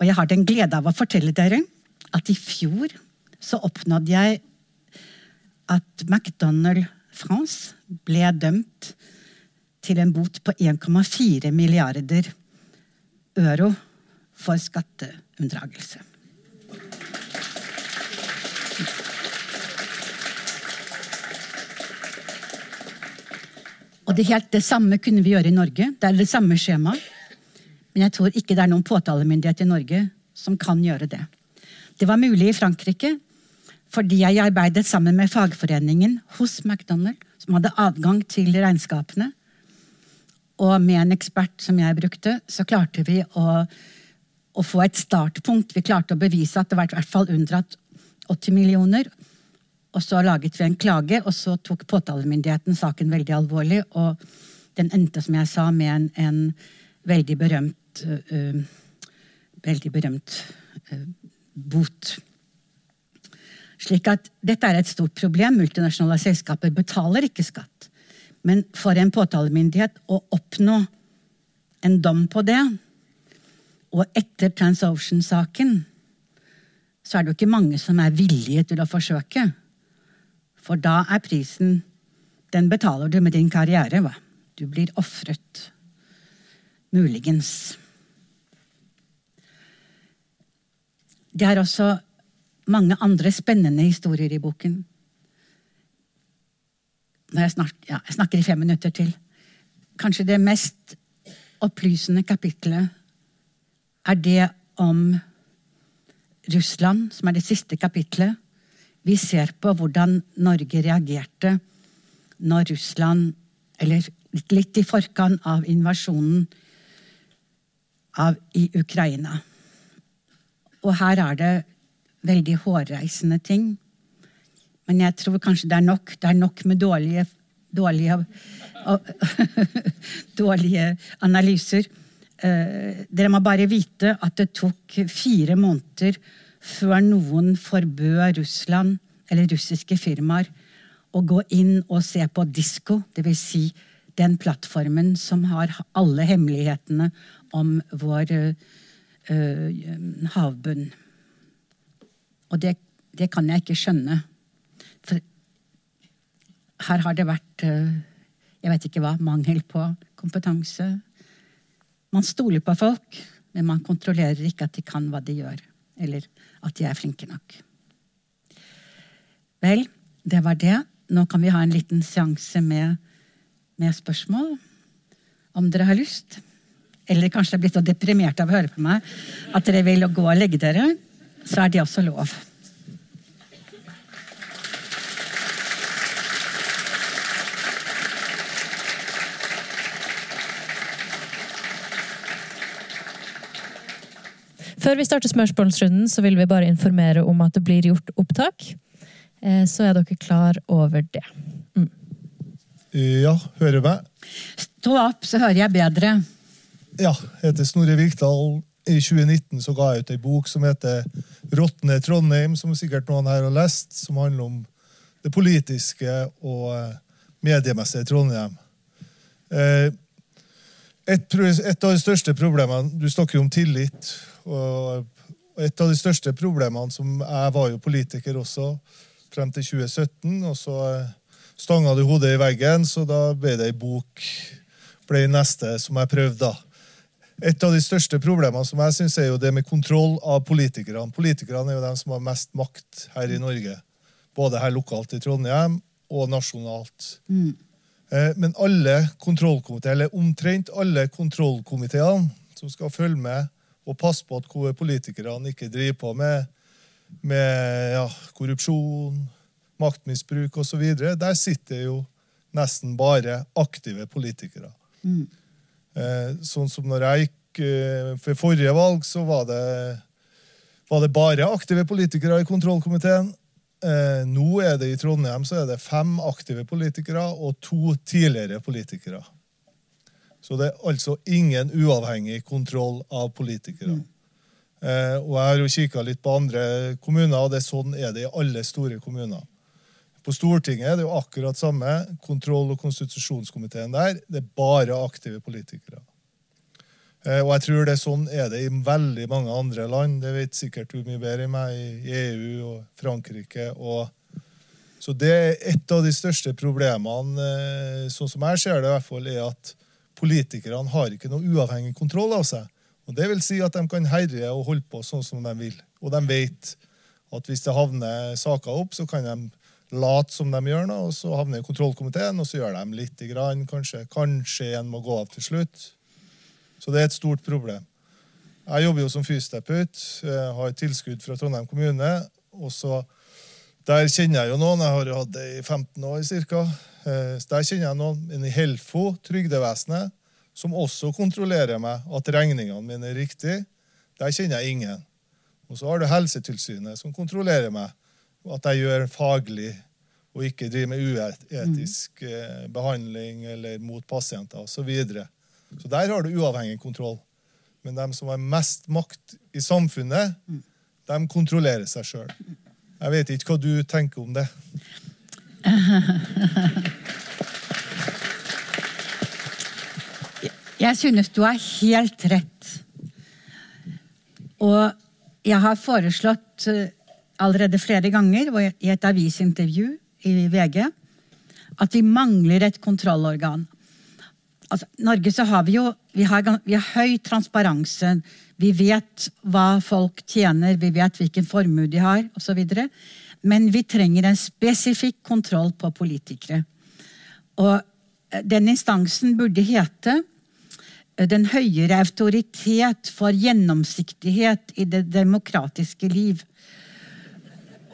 Og jeg har den glede av å fortelle dere at i fjor så oppnådde jeg at McDonald France ble dømt til en bot på 1,4 milliarder euro for skatteunndragelse. Og det, helt, det samme kunne vi gjøre i Norge. Det er det samme skjemaet. Men jeg tror ikke det er noen påtalemyndighet i Norge som kan gjøre det. Det var mulig i Frankrike fordi jeg arbeidet sammen med fagforeningen hos McDonald, som hadde adgang til regnskapene. Og med en ekspert som jeg brukte, så klarte vi å, å få et startpunkt. Vi klarte å bevise at det var i hvert fall unndratt 80 millioner. Og så laget vi en klage, og så tok påtalemyndigheten saken veldig alvorlig. Og den endte, som jeg sa, med en, en veldig berømt uh, Veldig berømt uh, bot. Slik at dette er et stort problem. Multinasjonale selskaper betaler ikke skatt. Men for en påtalemyndighet å oppnå en dom på det, og etter TransOcean-saken, så er det jo ikke mange som er villige til å forsøke. For da er prisen Den betaler du med din karriere. Hva? Du blir ofret. Muligens. Det er også mange andre spennende historier i boken jeg, snak, ja, jeg snakker i fem minutter til. Kanskje det mest opplysende kapitlet er det om Russland, som er det siste kapitlet. Vi ser på hvordan Norge reagerte når Russland, eller litt i forkant av invasjonen av, i Ukraina. Og her er det veldig hårreisende ting. Men jeg tror kanskje det er nok. Det er nok med dårlige, dårlige, dårlige analyser. Eh, dere må bare vite at det tok fire måneder før noen forbød Russland eller russiske firmaer å gå inn og se på Disko, dvs. Si den plattformen som har alle hemmelighetene om vår uh, havbunn. Og det, det kan jeg ikke skjønne. Her har det vært eh, jeg vet ikke hva, mangel på kompetanse. Man stoler på folk, men man kontrollerer ikke at de kan hva de gjør. Eller at de er flinke nok. Vel, det var det. Nå kan vi ha en liten seanse med, med spørsmål. Om dere har lyst. Eller kanskje er blitt så deprimert av å høre på meg at dere vil gå og legge dere. Så er det også lov. Før vi starter spørsmålsrunden, så vil vi bare informere om at det blir gjort opptak. Eh, så er dere klar over det. Mm. Ja, hører du meg? Stå opp, så hører jeg bedre. Ja, jeg heter Snorre Vikdal. I 2019 så ga jeg ut ei bok som heter 'Råtne Trondheim', som sikkert noen her har lest. Som handler om det politiske og eh, mediemessige i Trondheim. Eh, et, et, av de største problemene Du snakker jo om tillit. Og Et av de største problemene som Jeg var jo politiker også frem til 2017. og Så stanga du hodet i veggen, så da ble det ei bok. ble neste som jeg prøvde. Et av de største problemene som jeg synes er jo det med kontroll av politikerne. Politikerne er jo de som har mest makt her i Norge. Både her lokalt i Trondheim og nasjonalt. Mm. Eh, men alle kontrollkomiteer, eller omtrent alle kontrollkomiteene som skal følge med og passe på at politikerne ikke driver på med, med ja, korrupsjon, maktmisbruk osv., der sitter jo nesten bare aktive politikere. Mm. Eh, sånn som når jeg gikk eh, for forrige valg, så var det, var det bare aktive politikere i kontrollkomiteen. Eh, nå er det i Trondheim så er det fem aktive politikere og to tidligere politikere. Så det er altså ingen uavhengig kontroll av politikere. Mm. Eh, og Jeg har jo kikka litt på andre kommuner, og det er sånn er det i alle store kommuner. På Stortinget er det jo akkurat samme. Kontroll- og konstitusjonskomiteen der. Det er bare aktive politikere. Eh, og jeg tror det er sånn er det i veldig mange andre land. Det vet sikkert du mye bedre enn meg, i EU og Frankrike. Og så det er et av de største problemene, eh, sånn som jeg ser det, i hvert fall, er at politikerne har ikke noe uavhengig kontroll av seg. Og Det vil si at de kan herje og holde på sånn som de vil. Og de vet at hvis det havner saker opp, så kan de late som de gjør noe, og så havner kontrollkomiteen, og så gjør de lite grann. Kanskje, kanskje en må gå av til slutt. Så det er et stort problem. Jeg jobber jo som fysioterapeut, har tilskudd fra Trondheim kommune. og så Der kjenner jeg jo noen. Jeg har jo hatt det i 15 år ca. Eh, der kjenner jeg noen men i Helfo, Trygdevesenet, som også kontrollerer meg at regningene mine er riktige. Der kjenner jeg ingen. Og så har du Helsetilsynet, som kontrollerer meg. At jeg gjør faglig og ikke driver med uetisk mm. behandling eller mot pasienter osv. Så, videre. Så der har du uavhengig kontroll. Men de som har mest makt i samfunnet, de kontrollerer seg sjøl. Jeg vet ikke hva du tenker om det. Jeg synes du har helt rett. Og jeg har foreslått eh, allerede flere ganger i et avisintervju i VG at vi mangler et kontrollorgan altså, Norge så har vi jo vi har, vi har høy transparense. Vi vet hva folk tjener, vi vet hvilken formue de har osv. Men vi trenger en spesifikk kontroll på politikere. Og eh, den instansen burde hete eh, Den høyere autoritet for gjennomsiktighet i det demokratiske liv.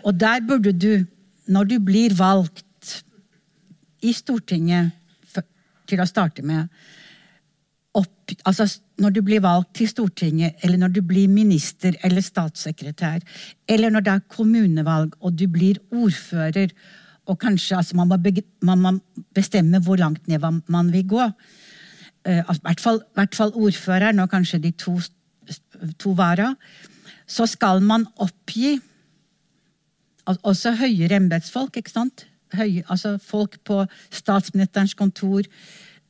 Og der burde du, når du blir valgt i Stortinget til å starte med opp, altså Når du blir valgt til Stortinget, eller når du blir minister eller statssekretær, eller når det er kommunevalg og du blir ordfører, og kanskje altså man, må man, må bestemme hvor langt ned man vil gå. Uh, I hvert fall, hvert fall ordføreren og kanskje de to, to vara. Så skal man oppgi også høyere embetsfolk, ikke sant? Høy, altså folk på statsministerens kontor,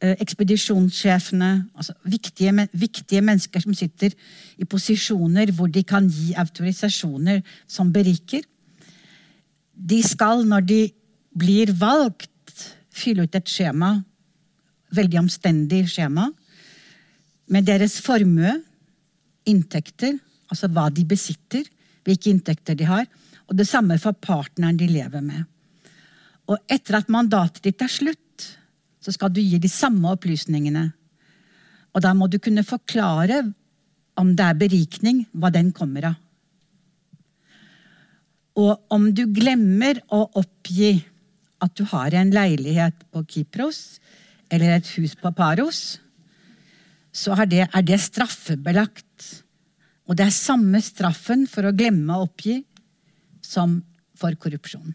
eh, ekspedisjonssjefene altså viktige, viktige, mennesker som sitter i posisjoner hvor de kan gi autorisasjoner som beriker. De skal, når de blir valgt, fylle ut et skjema, veldig omstendig skjema, med deres formue, inntekter, altså hva de besitter, hvilke inntekter de har, og det samme for partneren de lever med. Og etter at mandatet ditt er slutt, så skal du gi de samme opplysningene. Og da må du kunne forklare om det er berikning, hva den kommer av. Og om du glemmer å oppgi at du har en leilighet på Kypros eller et hus på Paros, så er det, er det straffebelagt. Og det er samme straffen for å glemme å oppgi som for korrupsjon.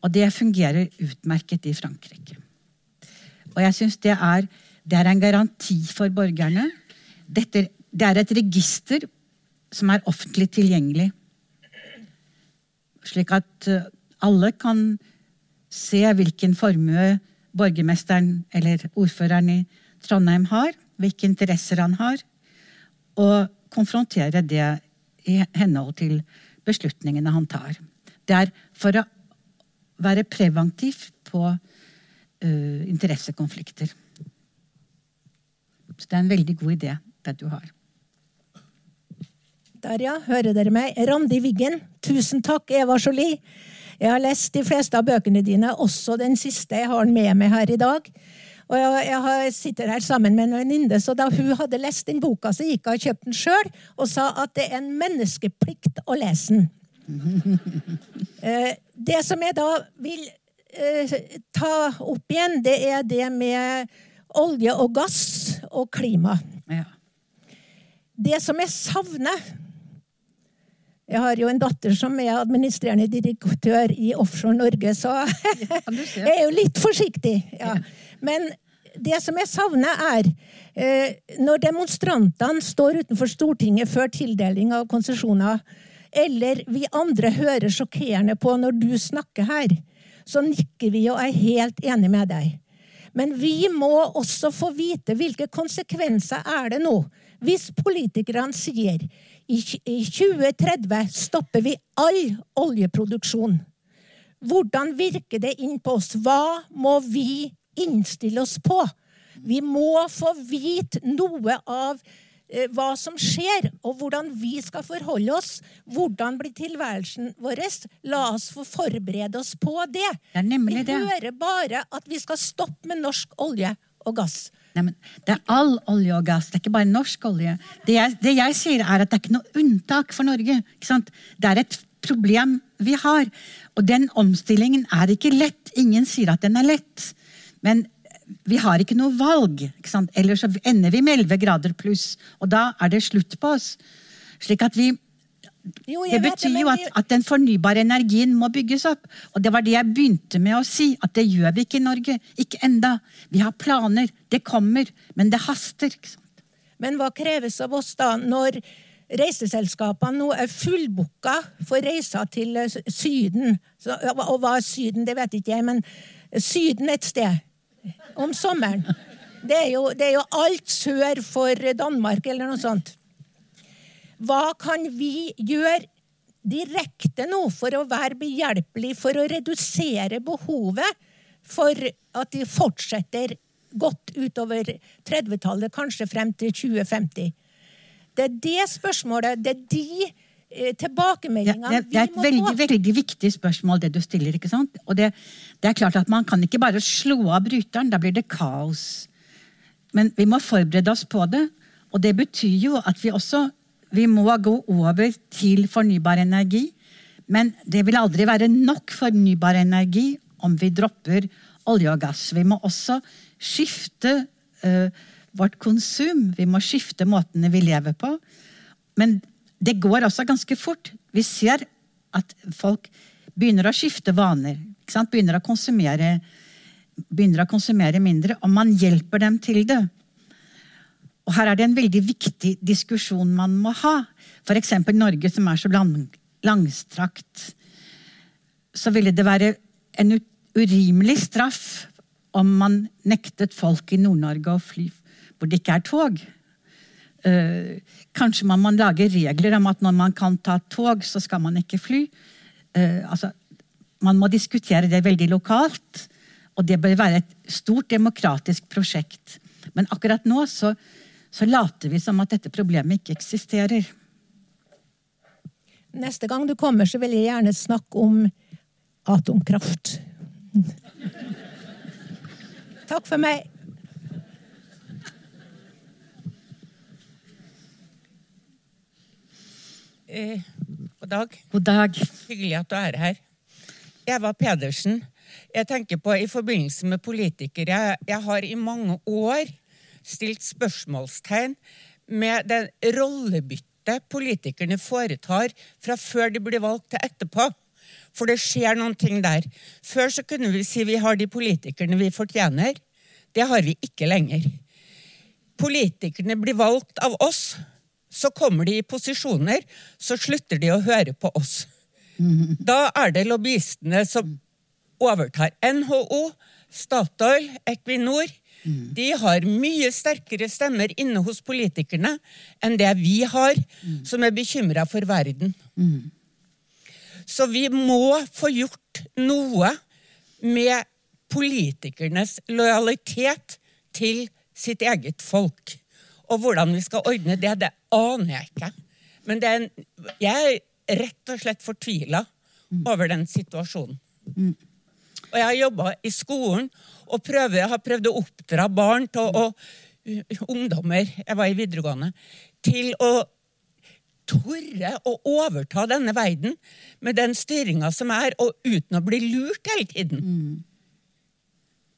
Og det fungerer utmerket i Frankrike. Og jeg syns det, det, er en garanti for borgerne. Dette, det er et register som er offentlig tilgjengelig. Slik at uh, Alle kan se hvilken formue borgermesteren eller ordføreren i Trondheim har, hvilke interesser han har, og konfrontere det i henhold til beslutningene han tar. Det er for å være preventiv på uh, interessekonflikter. Så det er en veldig god idé, det du har. Der, ja. Hører dere meg? Randi Wiggen. Tusen takk, Eva Jolie. Jeg har lest de fleste av bøkene dine, også den siste. Jeg har den med meg her i dag. Og jeg, sitter her sammen med en venninne, så da hun hadde lest den boka, så gikk hun og kjøpte den sjøl og sa at det er en menneskeplikt å lese den. Eh, det som jeg da vil eh, ta opp igjen, det er det med olje og gass og klima. Ja. Det som jeg savner Jeg har jo en datter som er administrerende direktør i Offshore Norge, så jeg er jo litt forsiktig. Ja. Men det som jeg savner, er eh, når demonstrantene står utenfor Stortinget før tildeling av konsesjoner, eller vi andre hører sjokkerende på når du snakker her, så nikker vi og er helt enig med deg. Men vi må også få vite hvilke konsekvenser er det nå hvis politikerne sier i 2030 stopper vi all oljeproduksjon. Hvordan virker det inn på oss? Hva må vi innstille oss på? Vi må få vite noe av hva som skjer, og hvordan vi skal forholde oss. Hvordan blir tilværelsen vår? La oss få forberede oss på det. Det er nemlig det. Vi hører bare at vi skal stoppe med norsk olje og gass. Nei, det er all olje og gass, det er ikke bare norsk olje. Det jeg, det jeg sier, er at det er ikke noe unntak for Norge. Det er et problem vi har. Og den omstillingen er ikke lett. Ingen sier at den er lett. Men vi har ikke noe valg. Ikke sant? Ellers så ender vi med 11 grader pluss, og da er det slutt på oss. Slik at vi Jo, det betyr det, jo at, at den fornybare energien må bygges opp. Og det var det jeg begynte med å si, at det gjør vi ikke i Norge. Ikke enda. Vi har planer. Det kommer. Men det haster. Ikke sant? Men hva kreves av oss da, når reiseselskapene nå er fullbooka for reiser til Syden? Så, og hva er Syden, det vet ikke jeg, men Syden et sted om sommeren. Det er jo, det er jo alt sør for Danmark, eller noe sånt. Hva kan vi gjøre direkte nå for å være behjelpelig for å redusere behovet for at de fortsetter godt utover 30-tallet, kanskje frem til 2050? Det er det spørsmålet, det er de eh, Det, det, det er et veldig, veldig viktig spørsmål, det du stiller. ikke sant? Og det, det er klart at Man kan ikke bare slå av bryteren. Da blir det kaos. Men vi må forberede oss på det. Og det betyr jo at vi også vi må gå over til fornybar energi. Men det vil aldri være nok fornybar energi om vi dropper olje og gass. Vi må også skifte uh, vårt konsum. Vi må skifte måtene vi lever på. Men det går også ganske fort. Vi ser at folk begynner å skifte vaner. Begynner, å konsumere, begynner å konsumere mindre, og man hjelper dem til det. Og her er det en veldig viktig diskusjon man må ha. F.eks. Norge, som er så lang, langstrakt. Så ville det være en urimelig straff om man nektet folk i Nord-Norge å fly hvor det ikke er tog. Eh, kanskje man må lage regler om at når man kan ta tog, så skal man ikke fly. Eh, altså, man må diskutere det veldig lokalt, og det bør være et stort demokratisk prosjekt. Men akkurat nå så, så later vi som at dette problemet ikke eksisterer. Neste gang du kommer, så vil jeg gjerne snakke om atomkraft. Takk for meg. Eh, god dag. God dag. Hyggelig at du er her. Eva Pedersen. Jeg tenker på i forbindelse med politikere Jeg, jeg har i mange år stilt spørsmålstegn med det rollebyttet politikerne foretar fra før de blir valgt til etterpå. For det skjer noen ting der. Før så kunne vi si vi har de politikerne vi fortjener. Det har vi ikke lenger. Politikerne blir valgt av oss. Så kommer de i posisjoner, så slutter de å høre på oss. Da er det lobbyistene som overtar. NHO, Statoil, Equinor. De har mye sterkere stemmer inne hos politikerne enn det vi har, som er bekymra for verden. Så vi må få gjort noe med politikernes lojalitet til sitt eget folk. Og hvordan vi skal ordne det, det aner jeg ikke. Men er en, jeg er rett og slett fortvila over den situasjonen. Og jeg har jobba i skolen og prøver, jeg har prøvd å oppdra barn til å, ungdommer jeg var i videregående, til å tørre å overta denne verden med den styringa som er, og uten å bli lurt hele tiden. Mm.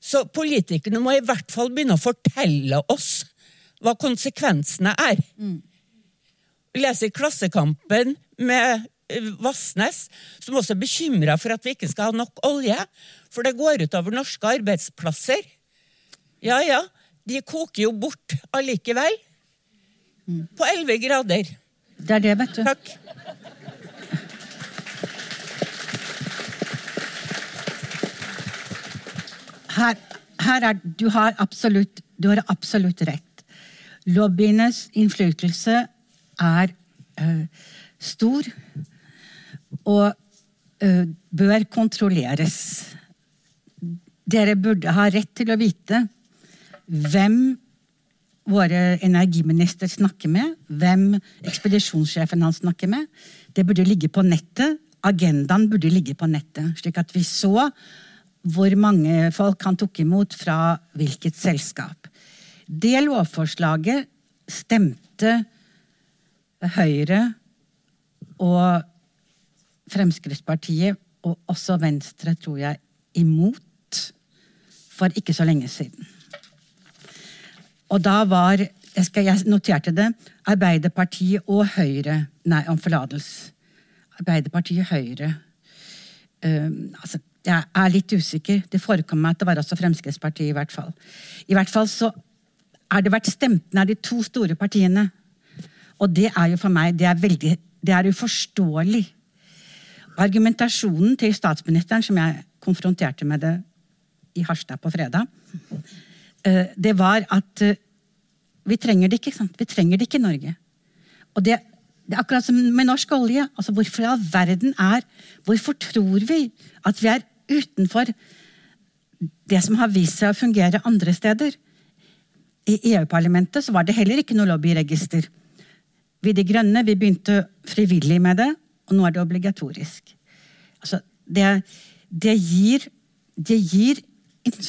Så politikerne må i hvert fall begynne å fortelle oss hva konsekvensene er. Mm. Leser Klassekampen med eh, Vassnes, som også er bekymra for at vi ikke skal ha nok olje. For det går utover norske arbeidsplasser. Ja ja, de koker jo bort allikevel. Mm. På 11 grader. Det er det, vet du. Takk. Her, her er, du, har absolutt, du har absolutt rett. Lobbyenes innflytelse er uh, stor og uh, bør kontrolleres. Dere burde ha rett til å vite hvem våre energiminister snakker med, hvem ekspedisjonssjefen hans snakker med. Det burde ligge på nettet. Agendaen burde ligge på nettet, slik at vi så hvor mange folk han tok imot fra hvilket selskap. Det lovforslaget stemte Høyre og Fremskrittspartiet, og også Venstre, tror jeg, imot for ikke så lenge siden. Og da var jeg, skal, jeg noterte det. Arbeiderpartiet og Høyre Nei, om forlatelse. Arbeiderpartiet Høyre um, altså, Jeg er litt usikker. Det forekommer meg at det var også Fremskrittspartiet, i hvert fall. I hvert fall så har det vært stemt ned de to store partiene. Og det er jo for meg det er veldig, det er uforståelig. Argumentasjonen til statsministeren, som jeg konfronterte med det i Harstad på fredag, Eh, det var at eh, vi trenger det ikke. Sant? Vi trenger det ikke i Norge. Og det, det, er akkurat som med norsk olje. Altså, hvorfor i all verden er Hvorfor tror vi at vi er utenfor det som har vist seg å fungere andre steder? I EU-parlamentet var det heller ikke noe lobbyregister. Vi De Grønne vi begynte frivillig med det, og nå er det obligatorisk. Altså, det, det, gir, det gir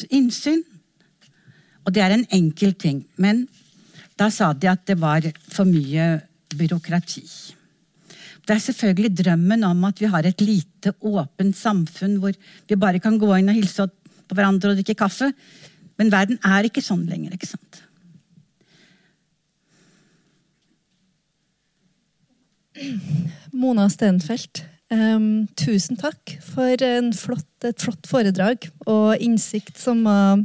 innsyn. Og det er en enkel ting. Men da sa de at det var for mye byråkrati. Det er selvfølgelig drømmen om at vi har et lite, åpent samfunn hvor vi bare kan gå inn og hilse på hverandre og drikke kaffe. Men verden er ikke sånn lenger, ikke sant? Mona Stenfeldt, um, tusen takk for flott, et flott foredrag og innsikt som var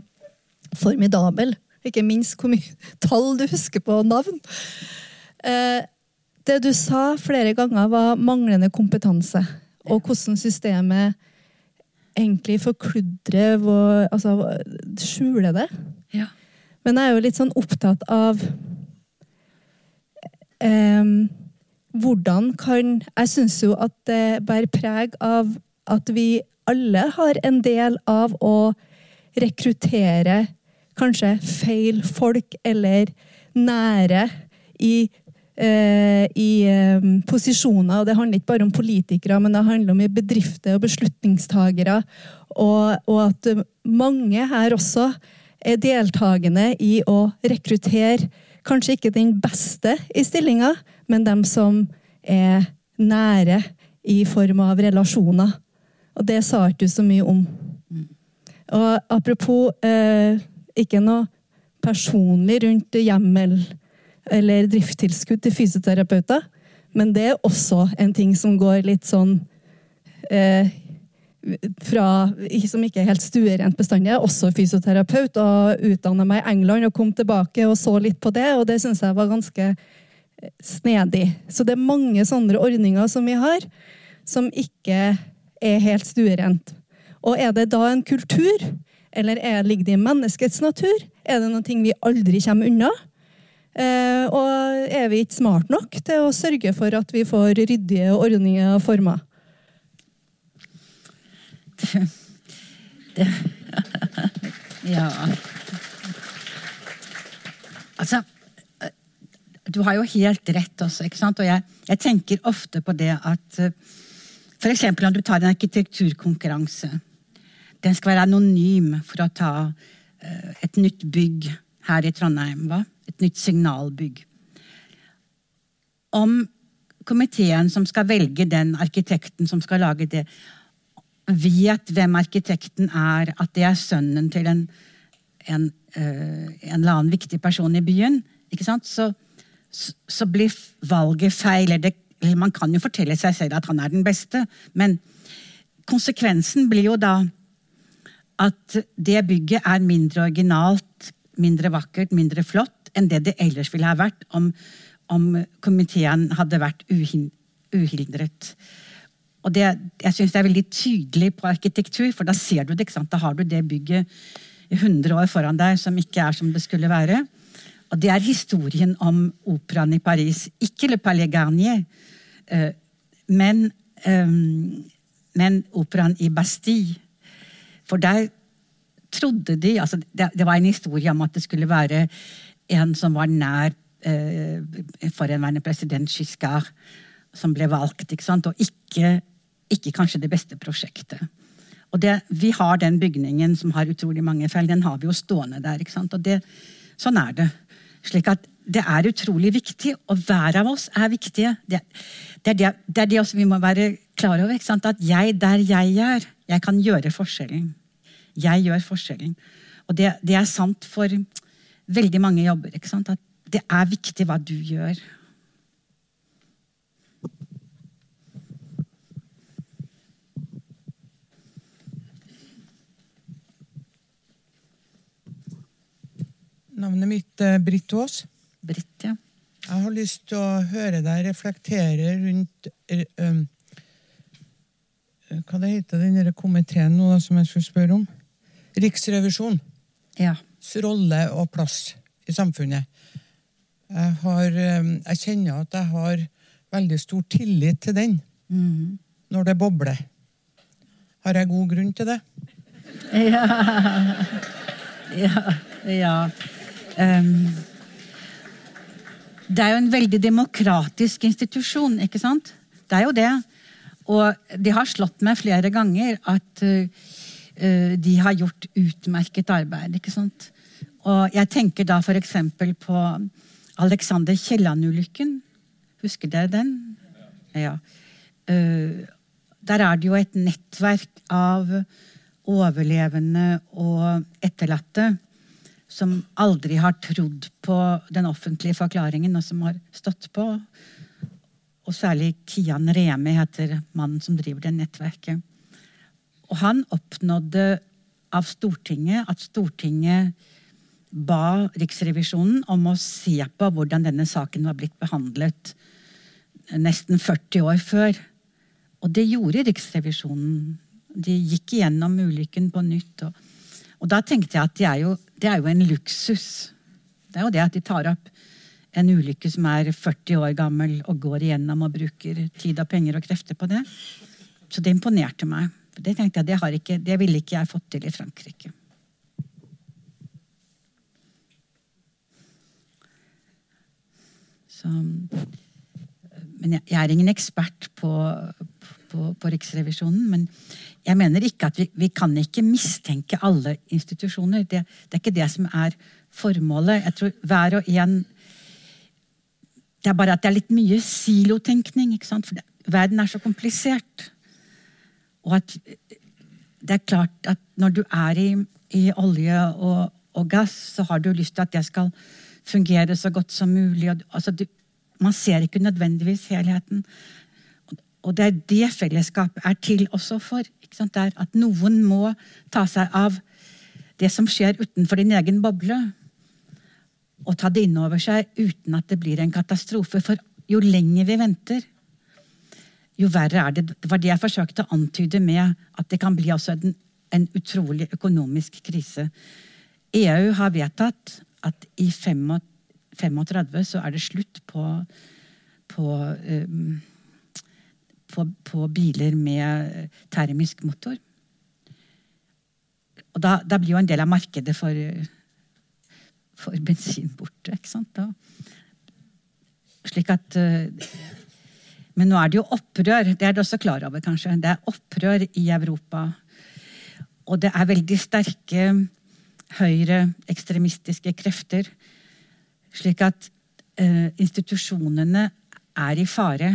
formidabel. Ikke minst hvor mye tall du husker på navn. Eh, det du sa flere ganger, var manglende kompetanse. Og hvordan systemet egentlig forkludrer og altså, skjuler det. Ja. Men jeg er jo litt sånn opptatt av eh, hvordan kan Jeg syns jo at det bærer preg av at vi alle har en del av å rekruttere kanskje feil folk eller nære i, eh, i eh, posisjoner. Og det handler ikke bare om politikere, men det handler om bedrifter og beslutningstagere. Og, og at mange her også er deltakende i å rekruttere kanskje ikke den beste i stillinga, men dem som er nære i form av relasjoner. Og det sa ikke du så mye om. Og apropos eh, ikke noe personlig rundt hjemmel eller driftstilskudd til fysioterapeuter. Men det er også en ting som går litt sånn eh, fra, Som ikke er helt stuerent bestandig. Jeg er også fysioterapeut og utdanna meg i England og kom tilbake og så litt på det, og det syns jeg var ganske snedig. Så det er mange sånne ordninger som vi har, som ikke er helt stuerent. Og er det da en kultur, eller er, ligger det i menneskets natur? Er det noe vi aldri kommer unna? Eh, og er vi ikke smart nok til å sørge for at vi får ryddige ordninger og former? Det, det, ja Altså Du har jo helt rett også, ikke sant? Og jeg, jeg tenker ofte på det at F.eks. når du tar en arkitekturkonkurranse. Den skal være anonym for å ta uh, et nytt bygg her i Trondheim. Hva? Et nytt signalbygg. Om komiteen som skal velge den arkitekten som skal lage det, vet hvem arkitekten er, at det er sønnen til en, en, uh, en eller annen viktig person i byen, ikke sant? så, så, blir valget feil. Det, man kan jo fortelle seg selv at han er den beste, men konsekvensen blir jo da at det bygget er mindre originalt, mindre vakkert, mindre flott enn det det ellers ville ha vært om, om komiteen hadde vært uhindret. Og det, jeg syns det er veldig tydelig på arkitektur, for da ser du det. ikke sant? Da har du det bygget 100 år foran deg som ikke er som det skulle være. Og det er historien om operaen i Paris. Ikke Le Palais Garnier, eh, men, eh, men operaen i Bastille. For der trodde de altså det, det, var en historie om at det skulle være en som var nær eh, forhenværende president Giscard, som ble valgt. ikke sant? Og ikke ikke kanskje det beste prosjektet. Og det, Vi har den bygningen som har utrolig mange feil. Den har vi jo stående der. ikke sant? Og det, Sånn er det. Slik at det er utrolig viktig, og hver av oss er viktige. Det, det, er, det, det er det vi må være klar over. At jeg der jeg er, jeg kan gjøre forskjellen. Jeg gjør forskjellen. Og det, det er sant for veldig mange jobber. At det er viktig hva du gjør. Navnet mitt er Britt Aas. Britt, ja. Jeg har lyst til å høre deg reflektere rundt um, Hva det heter den komiteen nå da, som jeg skulle spørre om? Riksrevisjon. Ja. rolle og plass i samfunnet. Jeg, har, jeg, kjenner at jeg har veldig stor tillit til den mm. når det bobler. Har jeg god grunn til det? Ja. Ja. ja. Um, det er jo en veldig demokratisk institusjon, ikke sant? Det er jo det. Og de har slått meg flere ganger at uh, de har gjort utmerket arbeid. ikke sant? Og jeg tenker da f.eks. på Alexander Kielland-ulykken. Husker dere den? Ja. Uh, der er det jo et nettverk av overlevende og etterlatte som aldri har trodd på den offentlige forklaringen, og som har stått på. Og særlig Kian Remi heter mannen som driver det nettverket. Og han oppnådde av Stortinget at Stortinget ba Riksrevisjonen om å se på hvordan denne saken var blitt behandlet nesten 40 år før. Og det gjorde Riksrevisjonen. De gikk igjennom ulykken på nytt. og og da tenkte jeg at de er, jo, det er jo en luksus. Det er jo det at de tar opp en ulykke som er 40 år gammel, og går igjennom og bruker tid og penger og krefter på det. Så det imponerte meg. Det tenkte jeg, det, ikke, det ville ikke jeg fått til i Frankrike. Så, men jeg, jeg, er ingen ekspert på, på, på Riksrevisjonen. Men jeg mener ikke at vi, vi kan ikke mistenke alle institusjoner. Det, det, er ikke det som er formålet. Jeg tror hver og en Det er bare at det er litt mye silotenkning. ikke sant? For det, verden er så komplisert. Og at det er klart at når du er i, i olje og, og, gass, så har du lyst til at det skal fungere så godt som mulig. Altså, du, man ser ikke nødvendigvis helheten. Og det er det fellesskapet er til også for. At noen må ta seg av det som skjer utenfor din egen boble. Og ta det inn over seg uten at det blir en katastrofe. For jo lenger vi venter, jo verre er det. Det var det jeg forsøkte å antyde med at det kan bli en, en utrolig økonomisk krise. EU har vedtatt at i 35 så er det slutt på, på, um, på, biler med termisk motor. Og da, da, blir jo en del av markedet for, for bensin borte. ikke sant? Da. Slik at uh, Men nå er det jo opprør. Det er du også klar over, kanskje. Det er opprør i Europa. Og det er veldig sterke høyreekstremistiske krefter. Slik at uh, institusjonene er i fare.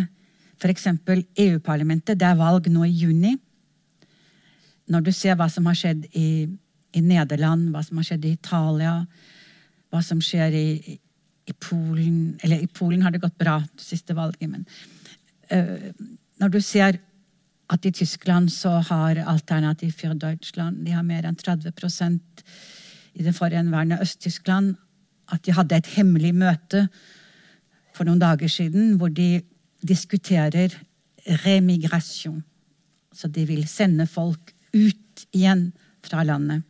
F.eks. EU-parlamentet. Det er valg nå i juni når du ser hva som har skjedd i, i, Nederland, hva som har skjedd i Italia, hva som skjer i, i Polen Eller i Polen har det gått bra, det siste valget, men uh, Når du ser at i Tyskland så har Alternativ for Deutschland de har mer enn 30% i det forhenværende Øst-Tyskland. At de hadde et hemmelig møte for noen dager siden hvor de diskuterer remigrasjon. Så de vil sende folk ut igjen fra landet.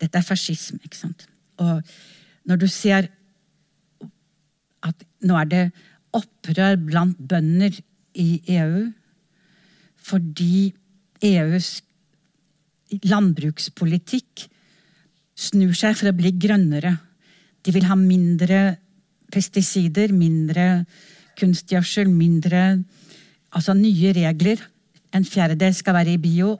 Dette er fascisme, ikke sant. Og når du ser at nå er det opprør blant bønder i EU fordi EUs landbrukspolitikk snur seg for å bli grønnere. De vil ha mindre pesticider, mindre kunstgjødsel, mindre Altså nye regler. En fjerdedel skal være i bio,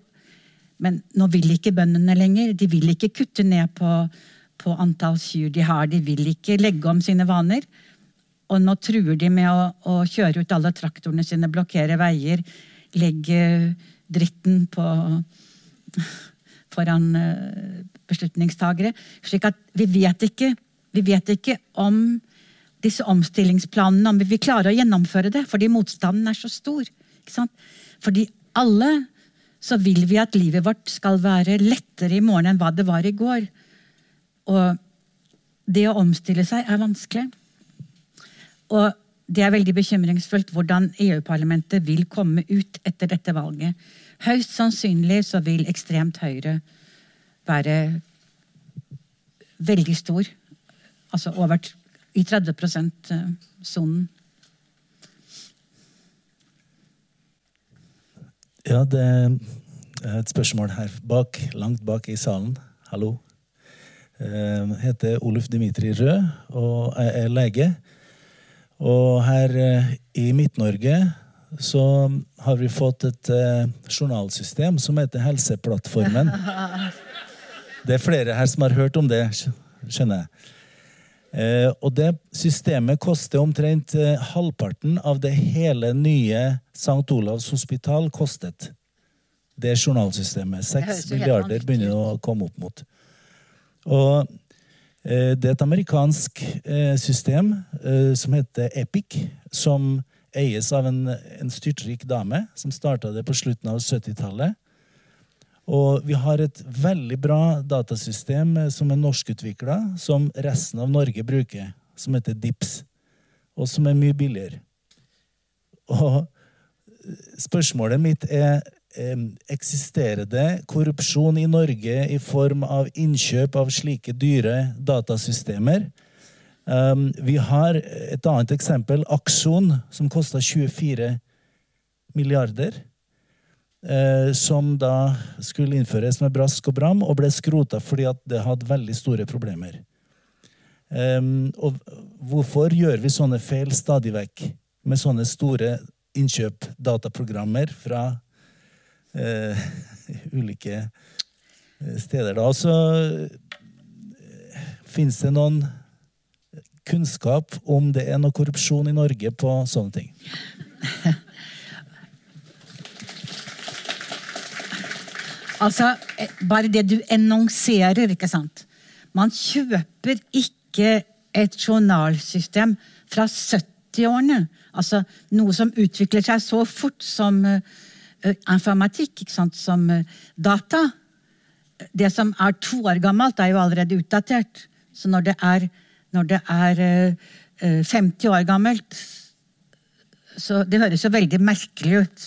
men nå vil ikke bøndene lenger. De vil ikke kutte ned på, på antall kyr de har. De vil ikke legge om sine vaner. Og nå truer de med å, å kjøre ut alle traktorene sine, blokkere veier, legge dritten på foran eh, beslutningstagere. Slik at vi vet ikke, vi vet ikke om disse omstillingsplanene, om vi vil klare å gjennomføre det, fordi motstanden er så stor. Fordi alle så vil vi at livet vårt skal være lettere i morgen enn hva det var i går. Og det å omstille seg er vanskelig. Og det er veldig bekymringsfullt hvordan EU-parlamentet vil komme ut etter dette valget. Høyst sannsynlig så vil ekstremt høyre være veldig stor. Altså over i 30 %-sonen. Ja, det er et spørsmål her bak, langt bak i salen. Hallo. Jeg eh, heter Oluf Dimitri Rød og jeg er lege. Og her eh, i Midt-Norge så har vi fått et eh, journalsystem som heter Helseplattformen. Det er flere her som har hørt om det, skjønner jeg. Eh, og det systemet koster omtrent eh, halvparten av det hele nye St. Olavs hospital kostet. Det journalsystemet. Seks milliarder begynner å komme opp mot. Og eh, det er et amerikansk eh, system eh, som heter Epic, som eies av en, en styrtrik dame som starta det på slutten av 70-tallet. Og vi har et veldig bra datasystem eh, som er norskutvikla, som resten av Norge bruker, som heter DIPS, og som er mye billigere. Og eh, spørsmålet mitt er Eksisterer det korrupsjon i Norge i form av innkjøp av slike dyre datasystemer? vi har et annet eksempel, Akson, som kosta 24 milliarder. Eh, som da skulle innføres med brask og bram, og ble skrota fordi at det hadde veldig store problemer. Og hvorfor gjør vi sånne feil stadig vekk med sånne store innkjøp, dataprogrammer fra uh, ulike eh, steder? Da så uh, fins det noen kunnskap om det er noe korrupsjon i Norge på sånne ting? Altså, eh, bare det du annonserer, ikke sant. Man kjøper ikke et journalsystem fra 70-årene. Altså noe som utvikler seg så fort som uh, informatikk, ikke sant, som uh, data. Det som er to år gammelt, er jo allerede utdatert. Så når det er, når det er uh, 50 år gammelt, så det høres jo veldig merkelig ut.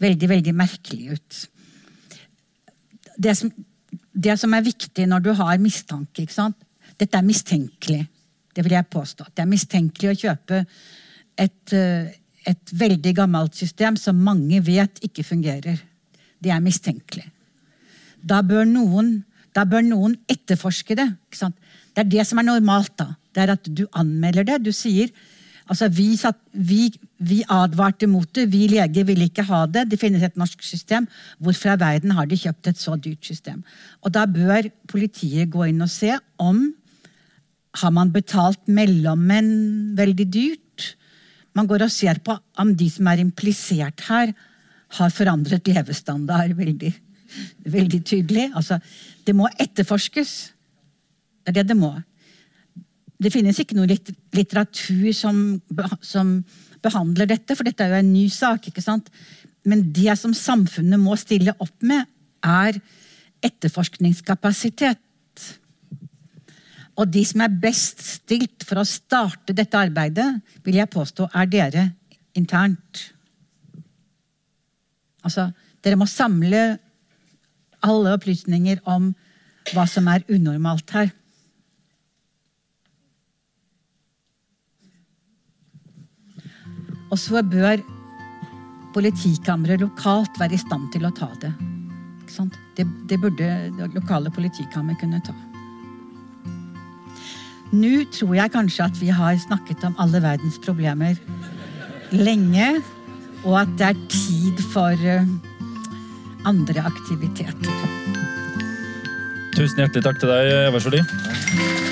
Veldig, veldig merkelig ut. Det som, det som er viktig når du har mistanke? Dette er mistenkelig. Det vil jeg påstå. Det er mistenkelig å kjøpe et, eh, et veldig gammelt system som mange vet ikke fungerer. Det er mistenkelig. Da bør noen, da bør noen etterforske det. Det er det som er normalt. da. Det er at du anmelder det. Du sier altså vi, satt, vi, vi advarte mot det. Vi leger ville ikke ha det. Det finnes et norsk system. Hvorfor i verden har de kjøpt et så dyrt system? Og Da bør politiet gå inn og se om har man betalt mellommenn veldig dyrt. Man går og ser på om de som er implisert her, har forandret levestandard veldig, veldig tydelig. Altså, det må etterforskes. Det er det det må. Det finnes ikke noe litteratur som, som behandler dette, for dette er jo en ny sak. ikke sant? Men det som samfunnet må stille opp med, er etterforskningskapasitet. Og de som er best stilt for å starte dette arbeidet, vil jeg påstå er dere internt. Altså, dere må samle alle opplysninger om hva som er unormalt her. Og så bør politikammeret lokalt være i stand til å ta det. Det, det, burde det lokale politikammer kunne ta. Nå tror jeg kanskje at vi har snakket om alle verdens problemer lenge, og at det er tid for eh, andre aktiviteter. Tusen hjertelig takk til deg, Eva Jolie.